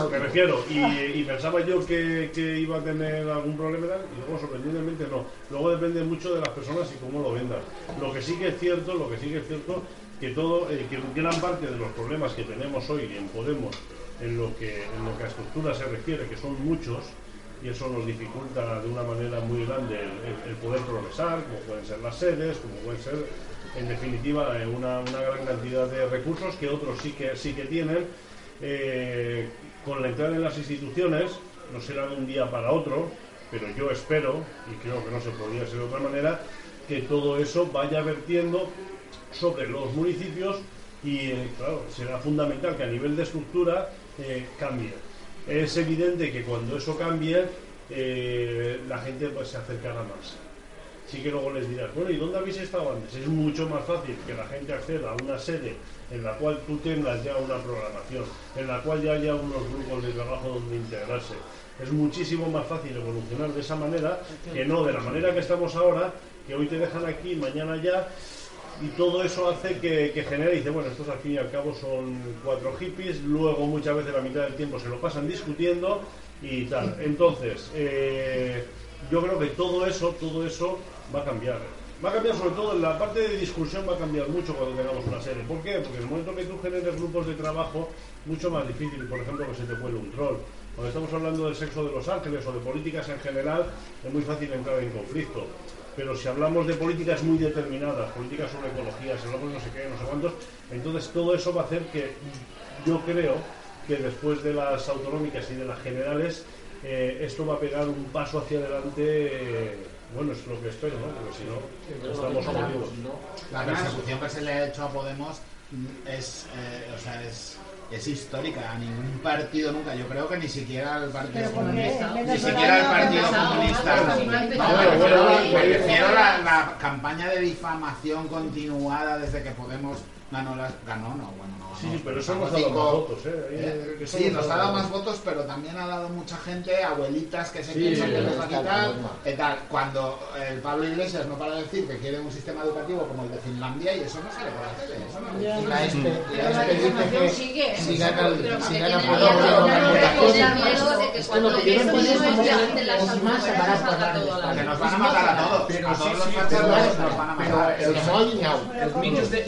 Me refiero- y, pensaba yo que, iba a tener algún problema y luego sorprendentemente no. Luego depende mucho de las personas y cómo lo vendan. Lo que sí que es cierto, lo que sí que es cierto, que todo, eh, que gran parte de los problemas que tenemos hoy en Podemos, en lo que, en lo que a estructura se refiere, que son muchos, y eso nos dificulta de una manera muy grande el poder progresar, como pueden ser las sedes, como pueden ser, en definitiva, eh, una, gran cantidad de recursos que otros sí que, sí que tienen. Eh, con la entrada en las instituciones, no será de un día para otro, pero yo espero, y creo que no se podría ser de otra manera, que todo eso vaya vertiendo sobre los municipios y, eh, claro, será fundamental que a nivel de estructura cambie. Es evidente que cuando eso cambie, la gente pues, se acercará más. Sí que luego les dirás, bueno, ¿y dónde habéis estado antes? Es mucho más fácil que la gente acceda a una sede en la cual tú tengas ya una programación, en la cual ya haya unos grupos de trabajo donde integrarse. Es muchísimo más fácil evolucionar de esa manera que no de la manera que estamos ahora, que hoy te dejan aquí, mañana ya, y todo eso hace que, que genere, y dice, bueno, estos al fin y al cabo son cuatro hippies, luego muchas veces la mitad del tiempo se lo pasan discutiendo y tal. Entonces, eh, yo creo que todo eso, todo eso va a cambiar. Va a cambiar sobre todo en la parte de discusión va a cambiar mucho cuando tengamos una serie. ¿Por qué? Porque en el momento que tú generes grupos de trabajo, mucho más difícil, por ejemplo, que se te cuele un troll. Cuando estamos hablando del sexo de los ángeles o de políticas en general, es muy fácil entrar en conflicto. Pero si hablamos de políticas muy determinadas, políticas sobre ecología, si hablamos de no sé qué, no sé cuántos, entonces todo eso va a hacer que yo creo que después de las autonómicas y de las generales, eh, esto va a pegar un paso hacia adelante. eh, bueno, es lo que espero, ¿no? Porque si no, estamos jodidos. La persecución que se le ha hecho a Podemos es, eh, o sea, es es histórica. A ningún partido nunca. Yo creo que ni siquiera el Partido. Comunista. Ni siquiera ha Partido Comunista. me refiero a la, la campaña de difamación continuada desde que Podemos ganó las. Ganó, no, bueno, no. Sí, sí, pero eso nos ha dado cinco- más votos, ¿eh? ¿Eh? que Sí, nos ha dado más votos, pero también ha dado mucha gente, abuelitas que se Sí, piensan que les va a quitar. y tal. Cuando el Pablo Iglesias no para de decir que quiere un sistema educativo como el de Finlandia y eso no sale por la tele. Eso no Y la ¿eh? si gana si que nos van a matar a todos. Pero sí, los mitjos de,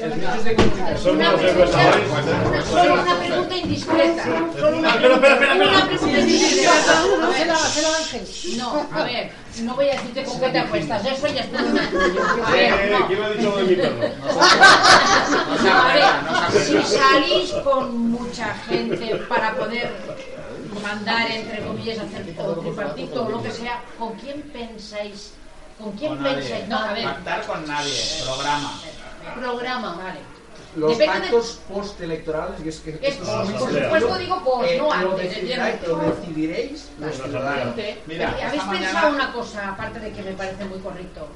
solo una pregunta indiscreta. Solo una Espera, espera, espera, Una espera. pregunta indiscreta. No, A se ver. No, a ver, no voy a decirte con qué te acuestas, eso ya es problema tuyo. A Eh, ver, no. ¿Quién ha dicho lo de mi perro? A ver, si salís con mucha gente para poder mandar, entre comillas, hacer o tripartito o lo que sea, ¿con quién pensáis? ¿Con quién Con nadie. pensáis? No, a ver, Pactar con nadie. Programa. programa, vale. Los Depende de- postelectorales, y es que Es- estos son por mis- supuesto digo post, eh, no antes, lo decidiréis los ciudadanos. Mira, Pero, ¿Habéis pensado una cosa, aparte de que me parece muy correcto?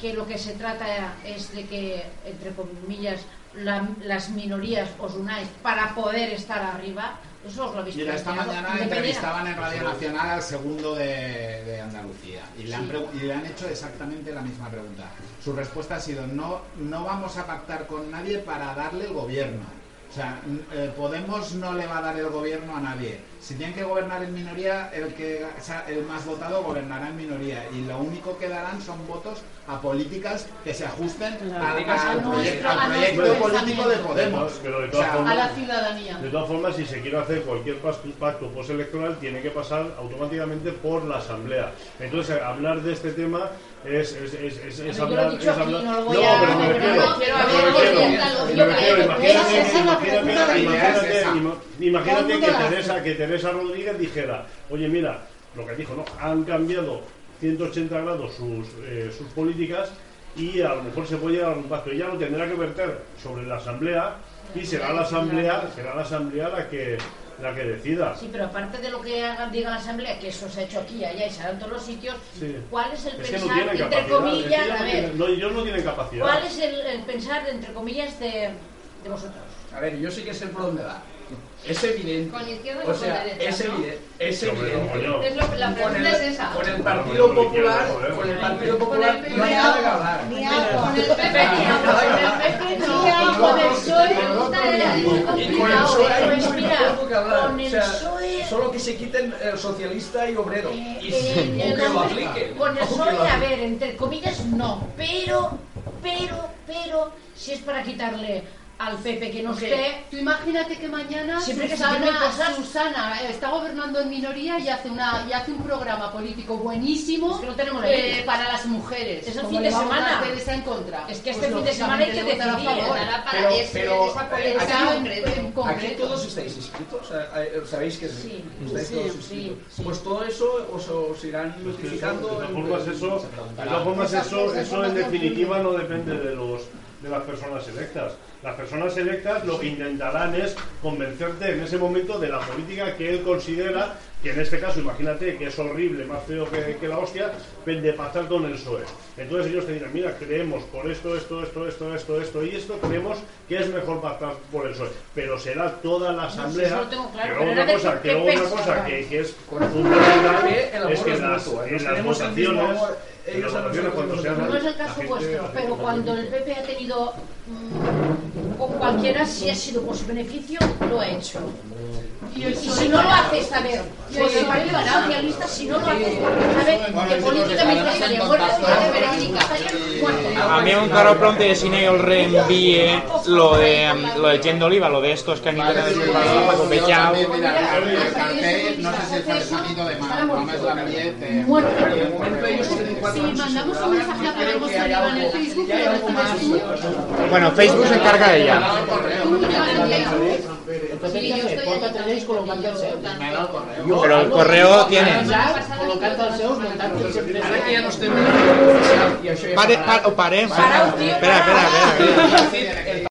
Que lo que se trata es de que, entre comillas, la- las minorías os unáis para poder estar arriba. Eso os lo habéis Mira, esta mañana entrevistaban en Radio Nacional al segundo de, de Andalucía y le, han Sí. y le han hecho exactamente la misma pregunta. Su respuesta ha sido, no, no vamos a pactar con nadie para darle el gobierno. O sea, eh, Podemos no le va a dar el gobierno a nadie. Si tienen que gobernar en minoría, el que sea el más votado gobernará en minoría. Y lo único que darán son votos a políticas que se ajusten al, al A nuestro- proye- a al proyecto nuestro político de. Podemos. Pero de O todas sea, A formas, la ciudadanía. de todas formas, si se quiere hacer cualquier pacto postelectoral, tiene que pasar automáticamente por la Asamblea. Entonces, eh, hablar de este tema es, es, es, es, es hablar. es hablar- no a- pero me no, refiero. no, me refiero. Imagínate, imagínate, imagínate, que Teresa, que Teresa Rodríguez dijera, oye, mira, lo que dijo, ¿no? Han cambiado 180 grados sus, eh, sus políticas y a lo mejor se puede llegar a un pacto. Ella lo tendrá que verter sobre la Asamblea y será la Asamblea, será la Asamblea la que la que decida. Sí, pero aparte de lo que hagan, diga la Asamblea, que eso se ha hecho aquí y allá y se hará en todos los sitios, Sí. ¿cuál es el Es que no pensar, tienen entre es que comillas, ellos a ver, tienen- no, ellos no tienen capacidad. cuál es el, el pensar, entre comillas, de, de vosotros? A ver, yo sí que sé por dónde va. Es evidente. Con izquierda o o con sea, derecha, es ¿no? evidente. Es Hombre, evidente. coño. Es lo- la Con pregunta el, es esa. con el Partido Popular, con el Partido Con Popular el no hay nada que hablar. Ni agua. Con el PP ni agua, con el PP no, con el PSOE era Y con el. PSOE hay muy mira, poco que hablar. con O el sea, PSOE solo que se quiten el socialista y obrero. Y En o el que lo apliquen. Con el PSOE, a ver, entre comillas, no. Pero, pero, pero, si es para quitarle al PP que no esté, Tú imagínate que mañana Siempre que se Susana, tienen cosas- Susana, eh, está gobernando en minoría y hace una y hace un programa político buenísimo Es que no tenemos eh, para las mujeres. Es el fin de a semana. Teresa en contra. Es que este Pues, fin de semana hay que votará a decidir. favor. Para Pero- ese- pero, esa eh, política Está en- concreta. en Aquí todos estáis inscritos, eh, sabéis que sí, Sí. estáis Sí, todos sí, inscritos. sí. Pues todo eso os, os irán notificando. De todas formas, eso, de todas formas, eso, eso en definitiva no depende de los de las personas electas. Las personas electas lo que intentarán es convencerte en ese momento de la política que él considera que en este caso, imagínate que es horrible, más feo que, que la hostia, de pactar con el PSOE. Entonces ellos te dirán, mira, creemos por esto, esto, esto, esto, esto, esto y esto, creemos que es mejor pactar por el PSOE. Pero será toda la asamblea. eso lo tengo claro, que pero luego era otra de cosa, que cosa es fundamental es que las, en las votaciones, ellos no es el caso vuestro, pero cuando el PP ha tenido mm, con cualquiera, si ha sido por su beneficio, lo ha hecho. Y el Y PSOE si no lo hace esta vez, Y con el el Partido. Socialista, si no lo hace es porque sabe Bueno, que políticamente estaría muerto. A mí encara pronto de cine yo reenvíe lo de lo de Gent d'Oliva, lo de estos que han ido copechao. también, mira, el cartel, no sé si el farsanito de más, no me l'envié, te... Si mandamos un mensaje a hay Oliva en el Facebook, recibes tú. Bueno, Facebook se encarga de ella. Pero el correo tiene. El el. Ara que ja no estem ja Pare, s'ha pa, o parem. Parau, tio, Espera, espera, espera.